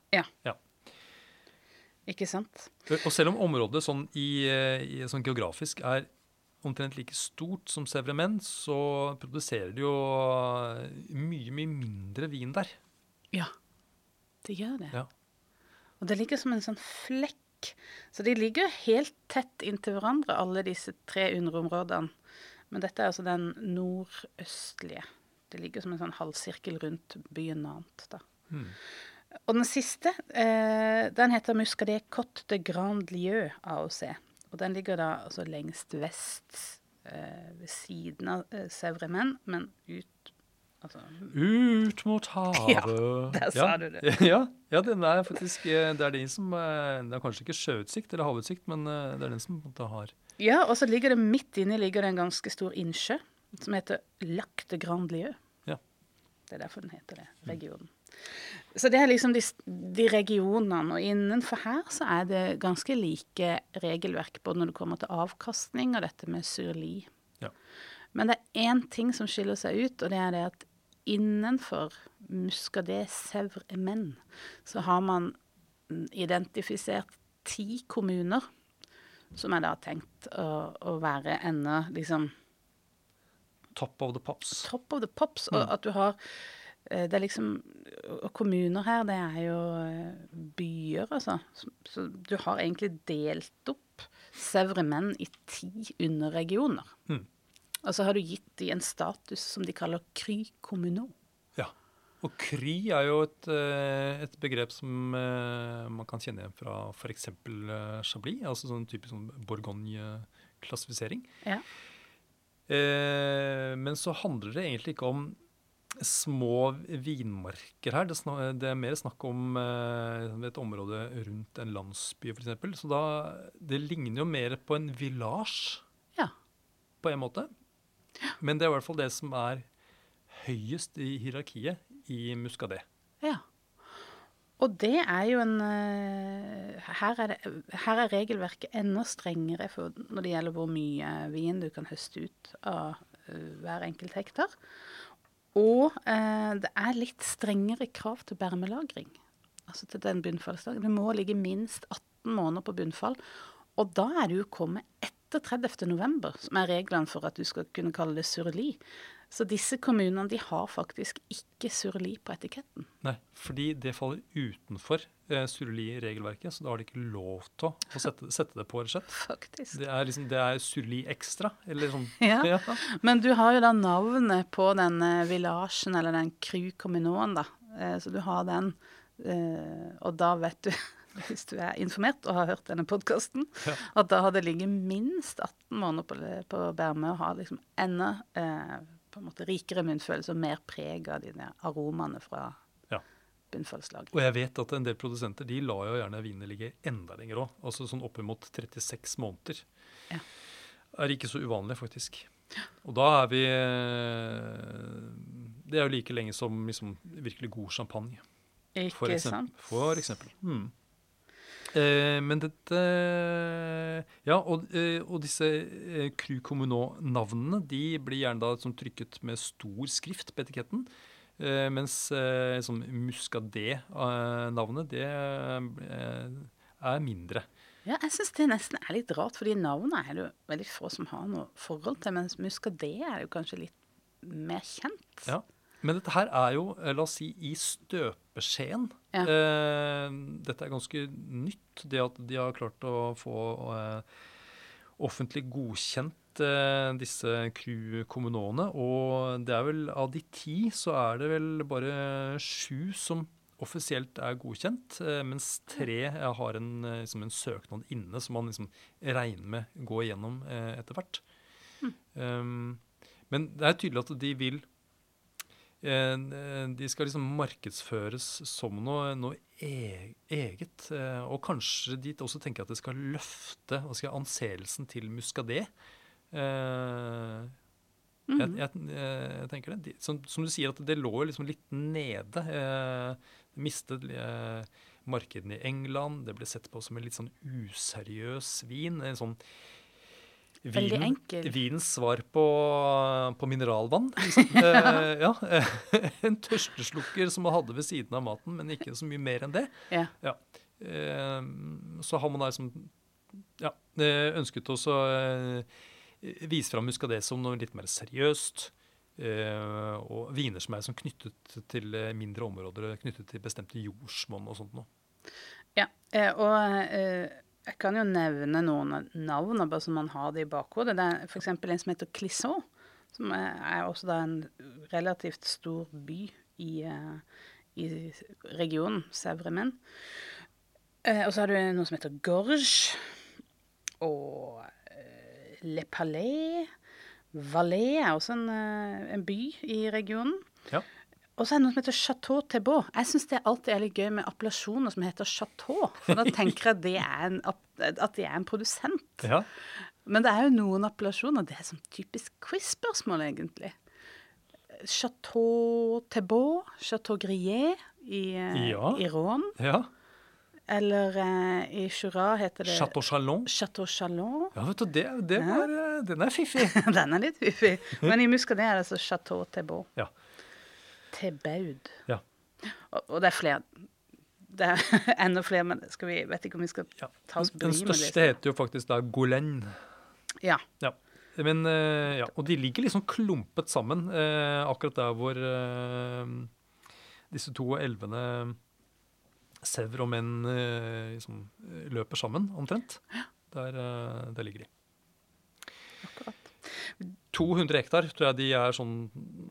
Ikke sant? Og selv om området sånn, i, eh, i, sånn geografisk er omtrent like stort som Sevremen, så produserer de jo eh, mye, mye mindre vin der. Ja, det gjør det. Ja. Og det ligger som en sånn flekk. Så de ligger helt tett inntil hverandre, alle disse tre underområdene. Men dette er altså den nordøstlige. Det ligger som en sånn halvsirkel rundt byen Nant. da. Mm. Og den siste, eh, den heter Muscadet Cotte de Grand Lieu AOC. Og den ligger da altså lengst vest eh, ved siden av eh, Sevremen, men ut Altså Ut mot havet. Ja, der sa du det. Ja, ja, den er faktisk Det er de som Det er kanskje ikke sjøutsikt eller havutsikt, men det er den som på en måte har Ja, og så ligger det midt inni ligger det en ganske stor innsjø som heter Lac de Grand Lieu. Ja. Det er derfor den heter det, regionen. Så det er liksom de, de regionene, og innenfor her så er det ganske like regelverk både når det kommer til avkastning og dette med surli. Ja. Men det er én ting som skiller seg ut, og det er det at innenfor Muscadet Sevre Menn så har man mm, identifisert ti kommuner som er da tenkt å, å være enda liksom top of the pops. top of the pops. Og at du har Det er liksom Og kommuner her, det er jo eh, byer, altså. Så, du har egentlig delt opp Sevre menn i ti underregioner. Mm. Og så har du gitt dem en status som de kaller cry communaux. Ja. Og kry er jo et, eh, et begrep som eh, man kan kjenne igjen fra f.eks. Chablis, altså sånn typisk sånn Bourgogne-klassifisering. Ja. Eh, men så handler det egentlig ikke om små vinmarker her. Det, det er mer snakk om eh, et område rundt en landsby, f.eks. Så da, det ligner jo mer på en village Ja. på en måte. Men det er i hvert fall det som er høyest i hierarkiet i Muscadet. Ja. Og det er jo en eh, her er, det, her er regelverket enda strengere for når det gjelder hvor mye vin du kan høste ut av eh, hver enkelt hektar. Og eh, det er litt strengere krav til bermelagring. Altså til den bunnfallsdagen. Det må ligge minst 18 måneder på bunnfall. Og da er du kommet etter 30. november, som er reglene for at du skal kunne kalle det surli. Så disse kommunene de har faktisk ikke surli på etiketten. Nei, fordi det faller utenfor eh, surli-regelverket, så da har de ikke lov til å sette, sette det på, rett og slett. Faktisk. Det er, liksom, det er surli ekstra, eller sånn. Ja. ja. Men du har jo da navnet på den eh, villasjen, eller den cru communoen, da. Eh, så du har den, eh, og da vet du hvis du er informert og har hørt denne podkasten, Ja. at da har det ligget minst 18 måneder på, på Bærme og har liksom enda eh, på en måte rikere munnfølelse og mer preg av de aromaene fra Ja. Og jeg vet at en del produsenter de lar jo gjerne vinene ligge enda lenger òg. Altså sånn oppimot 36 måneder. Ja. Er ikke så uvanlig, faktisk. Og da er vi eh, Det er jo like lenge som liksom, virkelig god champagne. Ikke For sant? For eksempel. Hmm. Eh, men dette Ja, og, eh, og disse eh, Cru Communaux-navnene de blir gjerne da sånn trykket med stor skrift på etiketten. Eh, mens eh, sånn Muscadet-navnet, det eh, er mindre. Ja, jeg syns det nesten er litt rart, fordi navnet er det jo veldig få som har noe forhold til. Mens Muscadet er jo kanskje litt mer kjent. Ja. Men dette her er jo, eh, la oss si, i støpeskjeen. Ja. Eh, dette er ganske nytt, det at de har klart å få eh, offentlig godkjent eh, disse Cru Communone. Og det er vel av de ti, så er det vel bare sju som offisielt er godkjent, eh, mens tre eh, har en, liksom en søknad inne som man liksom regner med går igjennom etter hvert. Um, men det er tydelig at de vil De skal liksom markedsføres som noe, noe e eget. eh, Og kanskje de også tenker at det skal løfte hva skal jeg, anseelsen til Muscadet. Eh, jeg, jeg, eh, jeg tenker det. De, som, som du sier, at det lå liksom litt nede. Det mistet eh, markedene i England. Det ble sett på som en litt sånn useriøs vin. En sånn Veldig vinen- enkel. Vinens svar på, på mineralvann. Liksom. eh, ja, en tørsteslukker som man hadde ved siden av maten, men ikke så mye mer enn det. Ja. Ja. Eh, så har man da liksom ja, eh, ønsket også eh, vise fram Muscadet som noe litt mer seriøst. Eh, og viner som er som knyttet til eh, mindre områder, knyttet til bestemte jordsmonn og sånt noe. Ja, og jeg kan jo nevne noen navn bare så man har det i bakhodet. Det er f.eks. en som heter Clisson, som er, også da en relativt stor by i, eh, i regionen, Sevremen. Eh, og så har du noe som heter Gorge, og eh, Le Palais. Valais er også en, en by i regionen. Ja. Og så er det noe som heter Chateau Thébault. Jeg syns det alltid er litt gøy med appellasjoner som heter Chateau. For da tenker jeg at det er en, at det er en produsent. Ja. Men det er jo noen appellasjoner. Det er sånn typisk quiz-spørsmål, egentlig. Chateau Thébault, Chateau Grier i, eh, Ja. i Rouen. ja. Eller eh, i Jura heter det Chateau Chalon. Chateau Chalon. Ja, vet du, det, det var, ja. den er fiffig. Den er litt fiffig. Men i Muscadet er det altså Chateau Thébault. Ja. Thebaud. Ja. Og, og det er flere. Det er enda flere, men skal vi, vet ikke om vi skal Ja. ta oss bry med det. Den største heter jo faktisk da Golen. Ja. Ja. Men, eh, ja. Og de ligger liksom klumpet sammen, eh, akkurat der hvor eh, disse to elvene Sevr og Menn eh, liksom, løper sammen, omtrent. Der, eh, der ligger de. Akkurat. 200 hektar tror jeg de er sånn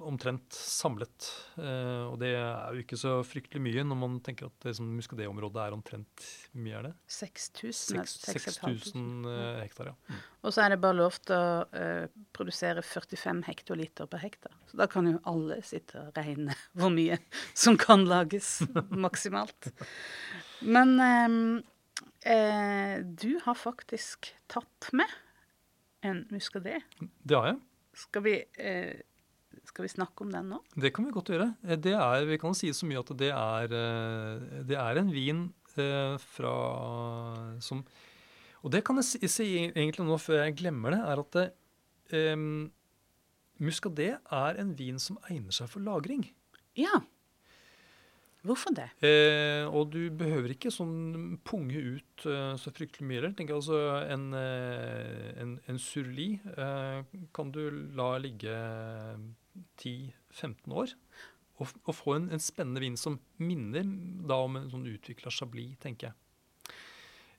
omtrent samlet. Eh, og det er jo ikke så fryktelig mye når man tenker at det som Muscadet-området er omtrent Hvor mye er det? 6000. Seks- 6500. 6000 eh, hektar, ja. Mm. Og så er det bare lov til å eh, produsere 45 hektoliter per hektar. Så da kan jo alle sitte og regne hvor mye som kan lages maksimalt. Men ehm, eh, du har faktisk tatt med en muskadé? Det har jeg. Skal vi, eh, skal vi snakke om den nå? Det kan vi godt gjøre. Eh, Det er, vi kan si så mye at det er, eh, det er en vin eh, fra som Og det kan jeg si, si egentlig nå før jeg glemmer det, er at det, eh, muskadé er en vin som egner seg for lagring. Ja. Hvorfor det? Eh, og du behøver ikke sånn punge ut eh, så fryktelig mye. Eller. Tenk altså En, eh, en, en surli eh, kan du la ligge 10-15 år. Og, og få en, en spennende vin som minner da om en sånn utvikla chablis, tenker jeg.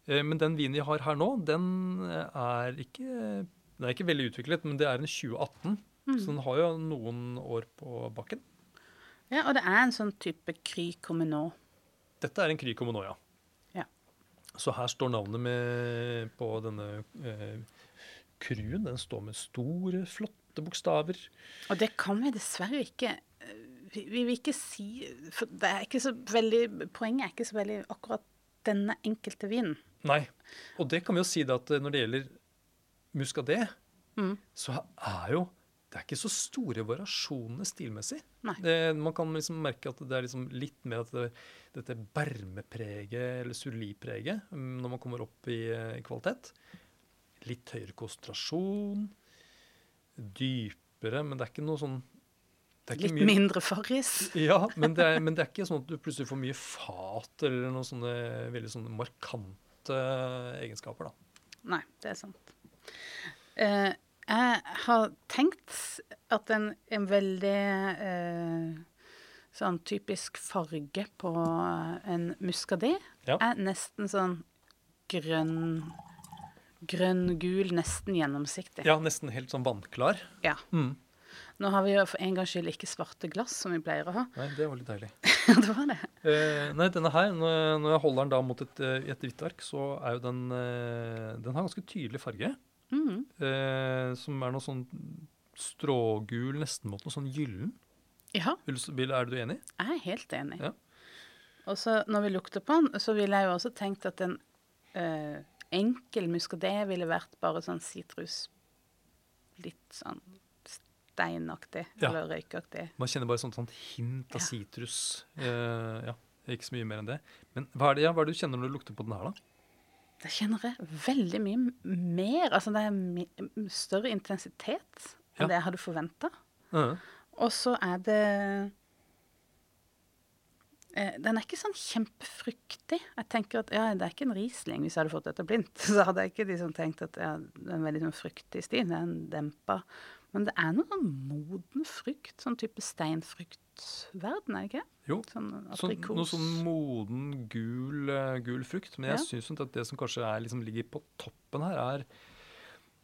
Eh, men den vinen vi har her nå, den eh, er ikke Den er ikke veldig utviklet, men det er en 2018. Så den har jo noen år på bakken. Ja, Og det er en sånn type Kry Communaux. Dette er en Kry Commonoia. Ja. ja. Så her står navnet med, på denne eh, kruen. Den står med store, flotte bokstaver. Og det kan vi dessverre ikke eh, Vi vi vil ikke si For det er ikke så veldig Poenget er ikke så veldig akkurat denne enkelte vinen. Nei. Og det kan vi jo si da at eh, når det gjelder muscadet, Mm. så er jo det er ikke så store variasjoner stilmessig. Det, man kan liksom merke at det er liksom litt mer at det, dette bermepreget, eller surlipreget, mm, når man kommer opp i, eh, i kvalitet. Litt høyere konsentrasjon. Dypere, men det er ikke noe sånn det er ikke Litt mye- mindre Farris. Ja, men det, er, men det er ikke sånn at du plutselig får mye fat eller noen sånne veldig sånne markante egenskaper. da. Nei, det er sant. Eh, jeg har tenkt at en, en veldig eh, sånn typisk farge på en muskadé Ja. er nesten sånn grønn Grønn-gul, nesten gjennomsiktig. Ja, nesten helt sånn vannklar. Ja. Mm. Nå har vi jo for en gangs skyld ikke svarte glass, som vi pleier å ha. Nei, det var litt deilig. det var det. Eh, nei, denne her, når jeg, holder den da mot et, eh, et hvitt ark, så er jo den eh, Den har ganske tydelig farge. Mhm. Eh, som er noe sånn strågul, nesten mot noe sånn gyllen. Ja, er du enig? jeg er helt enig. Ja. Og så når vi lukter på den, så ville jeg jo også tenkt at en eh, enkel muskadé ville vært bare sånn sitrus Litt sånn steinaktig Ja. eller røykaktig. Man kjenner bare sånn, sånn hint av Ja. Eh, ja, ikke så mye mer enn det. Men hva er det, ja, hva er det du kjenner når du lukter på den her, da? Da kjenner jeg veldig mye mer. Altså det er større intensitet enn Ja. det jeg hadde forventa. Mhm. Og så er det eh, Den er ikke sånn kjempefryktig. Jeg tenker at ja, det er ikke en Riesling hvis jeg hadde fått dette blindt. Så hadde jeg ikke liksom tenkt at ja, det er en veldig sånn fryktig stil. Det er en dempa. Men det er noe sånn moden frykt, Sånn type steinfruktverden, er det ikke? Jo. Sånn Sånn, noe sånn moden, gul, eh, gul frukt. Men jeg Ja. synes syns at det som kanskje er, liksom, ligger på toppen her, er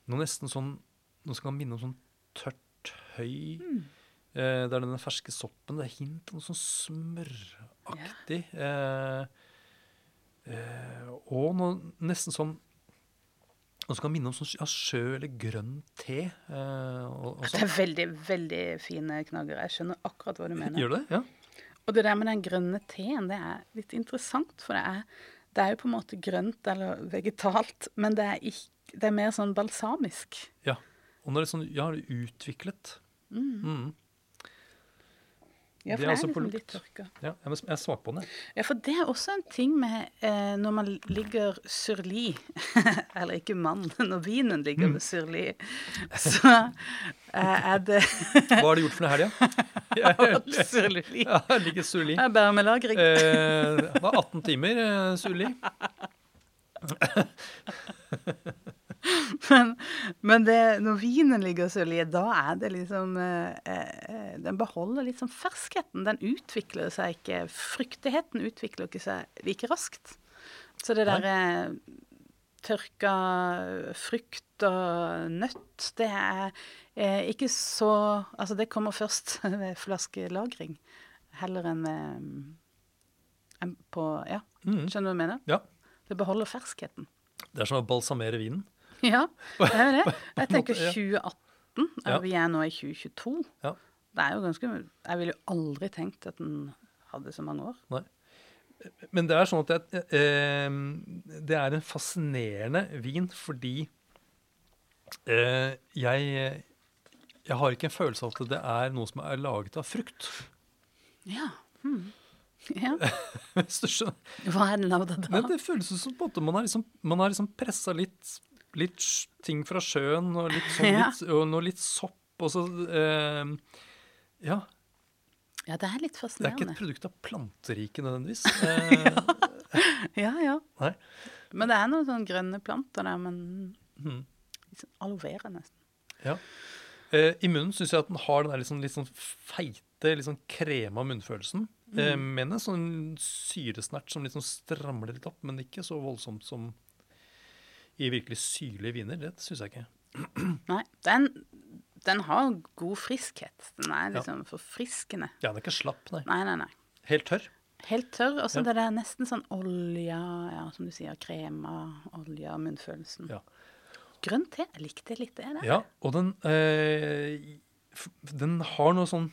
noe nesten sånn Noe som kan minne om sånn tørt høy. Mm. Eh, det er denne ferske soppen. Det er hint av noe sånn smøraktig. Eh, eh, og noe nesten sånn Noe som kan minne om sånn ja, sjø eller grønn te. Eh, og, og Det sånn. er veldig, veldig fine knagger. Jeg skjønner akkurat hva du mener. Gjør det? Ja. Og det der med den grønne teen, det er litt interessant, for det er, det er jo på en måte grønt eller vegetalt, men det er, ikke, det er mer sånn balsamisk. ja. Og når det er sånn Ja, det er utviklet. Mm. Ja, Det for er det er, altså liksom litt tørka. Ja, jeg, er svak på den. jeg. Ja, for det er også en ting med eh, når man ligger surli, eller ikke mannen, når vinen ligger med surli, så eh, er det Hva har du gjort for noe helga? surli. Ja, jeg ligger surli. Det er bermelagring. Eh, det var 18 timer eh, surli. Men, men det, når vinen ligger og sørlig, da er det liksom eh, eh, Den beholder litt sånn ferskheten. Den utvikler seg ikke Fryktigheten utvikler ikke seg like raskt. Så det derre eh, tørka frukt og nøtt, det er eh, ikke så Altså, det kommer først ved flaskelagring heller enn ved enn på Ja, Mm. skjønner du hva jeg mener? Ja. Det beholder ferskheten. Det er som å balsamere vinen. Ja, det er jo det. Jeg tenker 2018, og vi er nå i 2022. Ja. Det er jo ganske Jeg ville jo aldri tenkt at den hadde så mange år. Nei. Men det er sånn at det, eh, det er en fascinerende vin fordi eh, jeg, Jeg har ikke en følelse av at det er noe som er laget av frukt. Ja. Hmm. ja. Hva er den lagd av Men da? det føles som på en måte man har liksom, man har liksom pressa litt, litt ting fra sjøen, og, litt sånn, Ja. litt, og noe litt sopp, og så eh, Ja. Ja, det er litt fascinerende. Det er ikke et produkt av planteriket nødvendigvis. Eh, Ja, ja. Nei. Men det er noen sånne grønne planter der, men litt sånn aloe vera nesten. Ja. Eh, I munnen syns jeg at den har den der litt sånn, litt sånn feite, litt sånn krema munnfølelsen. Eh, men en sånn syresnert som liksom stramler litt opp, men ikke så voldsomt som i virkelig syrlige viner. Det syns jeg ikke. Nei, den, den har god friskhet. Den er Ja. liksom forfriskende. Ja, den er ikke slapp, nei. Nei, nei, nei. Helt tørr. Helt tørr, og så Ja. det der nesten sånn olje, ja, som du sier, krema, olje, munnfølelsen. Ja. Grønn te, jeg likte litt det der. Ja, og den, eh, den har noe sånn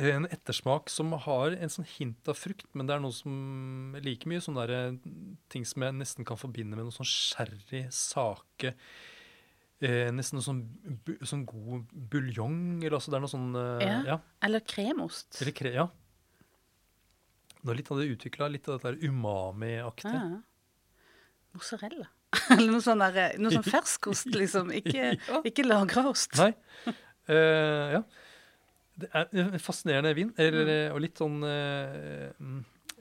En ettersmak som har en sånn hint av frukt, men det er noe som like mye sånne der, ting som jeg nesten kan forbinde med noe sånn sherry, sake eh, Nesten noe sånn, bu, sånn god buljong, eller altså det er noe sånn eh, Ja. ja. Eller kremost. Eller kre, ja. Er litt av det utvikla, litt av dette umami-aktige. Ja. Mozzarella. Eller noe sånn, der, noe sånn ferskost, liksom. Ikke, Ja. ikke lagra ost. Nei. Eh, ja. Det er en fascinerende vin. Eller, Mm. Og litt sånn eh, mm,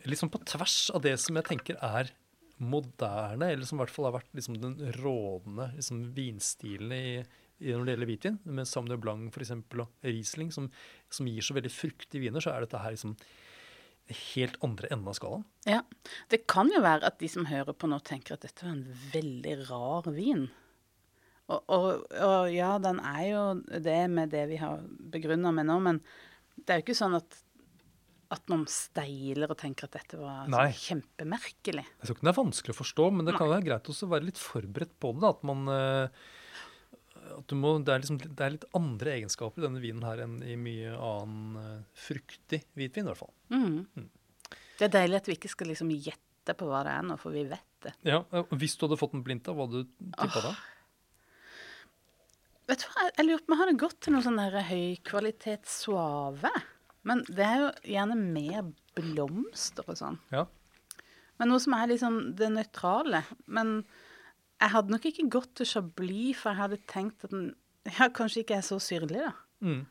Litt sånn på tvers av det som jeg tenker er moderne, eller som i hvert fall har vært liksom den rådende liksom vinstilen i, i når det gjelder hvitvin. Med Sauvignon Blanc for eksempel, og Riesling, som, som gir så veldig fruktige viner, så er dette her liksom helt andre enden av skalaen. Ja. Det kan jo være at de som hører på nå, tenker at dette var en veldig rar vin. Og, og, og ja, den er jo det med det vi har begrunna med nå, men det er jo ikke sånn at, at man steiler og tenker at dette var Nei. sånn kjempemerkelig. Jeg tror ikke den er vanskelig å forstå, men det kan være greit også å være litt forberedt på det. At man eh, at du må, det, er liksom, det er litt andre egenskaper i denne vinen her enn i mye annen eh, fruktig hvitvin, i hvert fall. Mhm. Det er deilig at vi ikke skal liksom gjette på hva det er nå, for vi vet det. Ja, Hvis du hadde fått den blindt, hva hadde du tippa da? Vet du hva, jeg, lurer på om jeg hadde gått til noe sånn der høykvalitets suave. Men det er jo gjerne mer blomster og sånn. Ja. Men noe som er liksom det nøytrale. Men jeg hadde nok ikke gått til Chablis, for jeg hadde tenkt at den ja, kanskje ikke er så syrlig, da. Mm.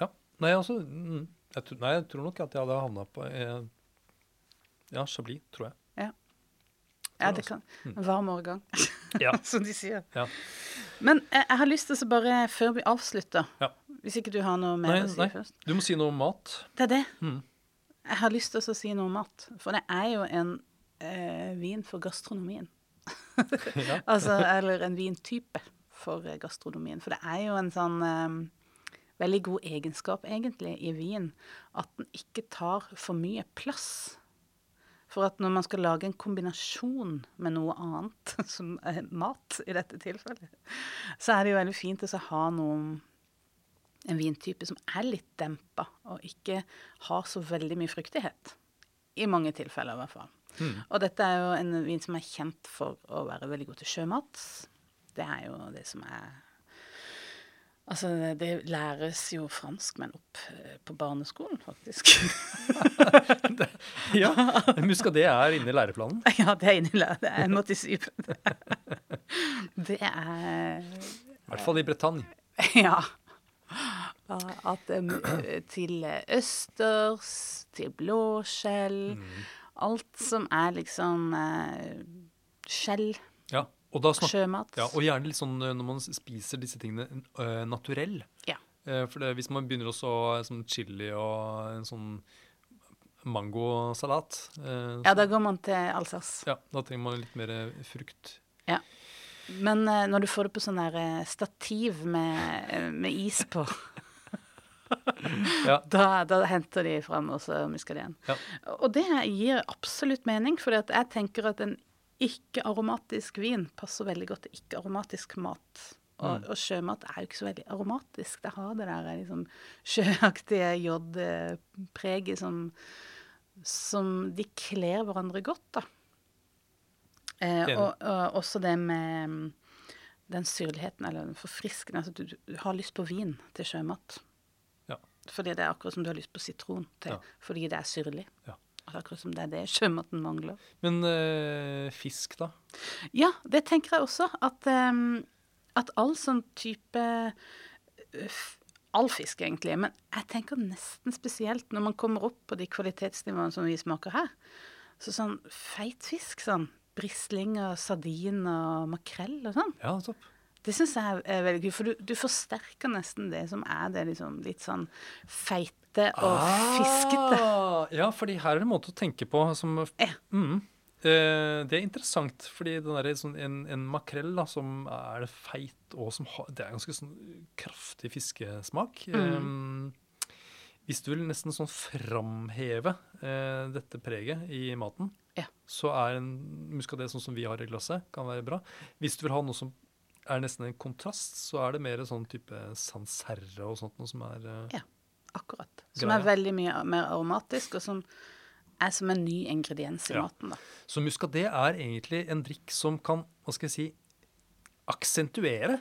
Ja. Nei, altså mm, jeg, tror- Nei, jeg tror nok at jeg hadde havna på eh, Ja, Chablis, tror jeg. Ja, det altså. kan. En varm årgang, Ja. som de sier. Ja. Men jeg, jeg har lyst til å så bare, før vi avslutter Ja. Hvis ikke du har noe mer Nei, å si nei. først. Du må si noe om mat. Det er det. Mm. Jeg har lyst til å si noe om mat. For det er jo en eh, vin for gastronomien. Altså, eller en vintype for eh, gastronomien. For det er jo en sånn eh, veldig god egenskap egentlig i vin at den ikke tar for mye plass. For at når man skal lage en kombinasjon med noe annet, som er mat i dette tilfellet, så er det jo veldig fint å ha noe en vintype som er litt dempa, og ikke har så veldig mye fruktighet. I mange tilfeller, i hvert fall. Mm. Og dette er jo en vin som er kjent for å være veldig god til sjømat. Det er jo det som er Altså, det læres jo franskmenn opp eh, på barneskolen, faktisk. Ja, men Husk at det er inne i læreplanen. ja, det er inne i Det er måtte. Det er I hvert fall i Bretagne. Ja. At um, til østers, til blåskjell Alt som er liksom eh, skjell, Ja, og snakker sjømat. Ja, og gjerne litt sånn eh, når man spiser disse tingene uh, naturell. Ja. Uh, for det, hvis man begynner også sånn chili og en sånn mangosalat uh, Ja, da går man til Alsace. ja, da trenger man litt mer frukt. frukt. Men når du får det på sånn der stativ med, med is på, Ja. da, da henter de fram og så musker de igjen. Ja. Og det gir absolutt mening, for jeg tenker at en ikke-aromatisk vin passer veldig godt til ikke-aromatisk mat. Og, Mm. og sjømat er jo ikke så veldig aromatisk. Det har det der liksom sjøaktige jodpreget som, som de kler hverandre godt, da. Eh, og, og også det med den syrligheten eller den forfriskende altså du, du har lyst på vin til sjømat. Ja. Fordi det er akkurat som du har lyst på sitron til, Ja. fordi det er syrlig. Ja. Akkurat som det er det sjømaten mangler. Men øh, fisk, da? Ja, det tenker jeg også. At, øh, at all sånn type øh, All fisk, egentlig. Men jeg tenker nesten spesielt når man kommer opp på de kvalitetsnivåene som vi smaker her. Så sånn feit fisk, sånn brislinger, sardin og makrell og sånn. Ja, topp. Det syns jeg er- veldig gøy, for du, du forsterker nesten det som er det liksom litt sånn feite og fiskete. Ah, ja, fordi her er det en måte å tenke på som Ja. mm, eh, Det er interessant, fordi den der, sånn, en, en makrell da, som er feit og som har Det er ganske sånn kraftig fiskesmak. Mm. Eh, hvis du vil nesten sånn framheve eh, dette preget i maten, Ja. så er en muskadé sånn som vi har i glasset, kan være bra. Hvis du vil ha noe som er nesten en kontrast, så er det mer sånn type sanserre og sånt noe som er eh, Ja, akkurat. Som Greia. er veldig mye mer aromatisk, og som er som en ny ingrediens i Ja. maten. da. Så muskadé er egentlig en drikk som kan, hva skal jeg si, aksentuere.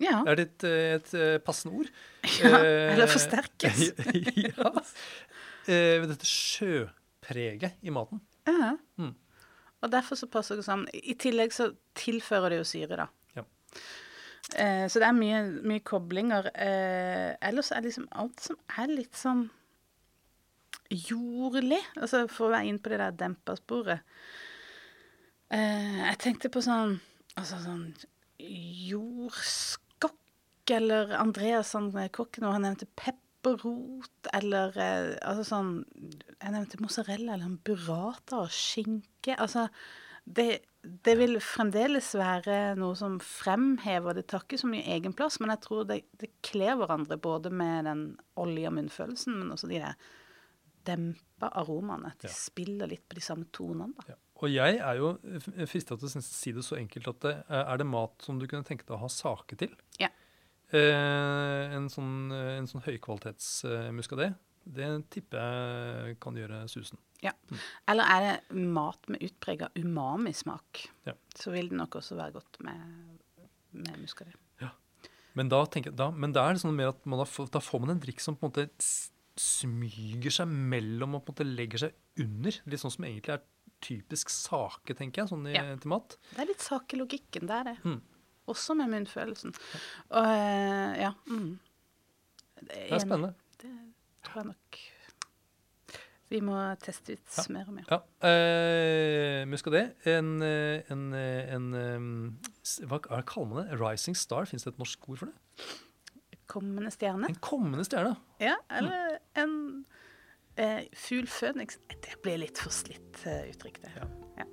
Ja, Er det et, et, et eh, passende ord? Ja, Eh, eller forsterkes. ja. Eh, dette sjøpreget i maten. ja. Mm. Og derfor så passer det sammen. I tillegg så tilfører det jo syre, da. Eh, så det er mye, mye koblinger. Eh, ellers er liksom alt som er litt sånn jordlig, altså for å være inn på det der dempa sporet. Eh, jeg tenkte på sånn altså sånn jordskokk, eller Andreas eh, kokken, og han nevnte pepperrot, eller eh, altså sånn Jeg nevnte mozzarella eller en burrata og skinke. Altså, det, det vil fremdeles være noe som fremhever Det tar ikke så mye egen plass, men jeg tror det, det kler hverandre både med den olje- og munnfølelsen, men også de der dempa aromaene. At de Ja. spiller litt på de samme tonene. da. Ja. Og jeg er jo fristet til å si det så enkelt at det, eh, er det mat som du kunne tenke deg å ha sake til? Ja. Eh, en sånn, eh, en sånn høykvalitetsmuskadé? muskadé, det tipper jeg kan gjøre susen. Ja. Eller er det mat med utprega umamismak, Ja. så vil det nok også være godt med, med Ja. Men da, jeg- da, men da er det sånn mer at man da, får, man en drikk som på en måte smyger seg mellom og på en måte legger seg under. Litt sånn som egentlig er typisk sake, tenker jeg, sånn i, Ja. til mat. Det er litt sakelogikken logikken, det er det. Mm. Også med munnfølelsen. Og eh, ja. Mm. Det er spennende. Det tror jeg nok vi må teste ut Ja. mer og mer. Ja, eh, muskadé. En, eh, en, eh, en eh, Hva kaller man det? Rising star? Fins det et norsk ord for det? Kommende stjerne. En kommende stjerne. Ja, eller en eh, fugl føniks. Det blir litt for slitt uttrykk, det. Ja.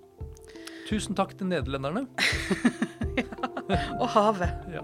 Tusen takk til nederlenderne. ja. Og havet. Ja.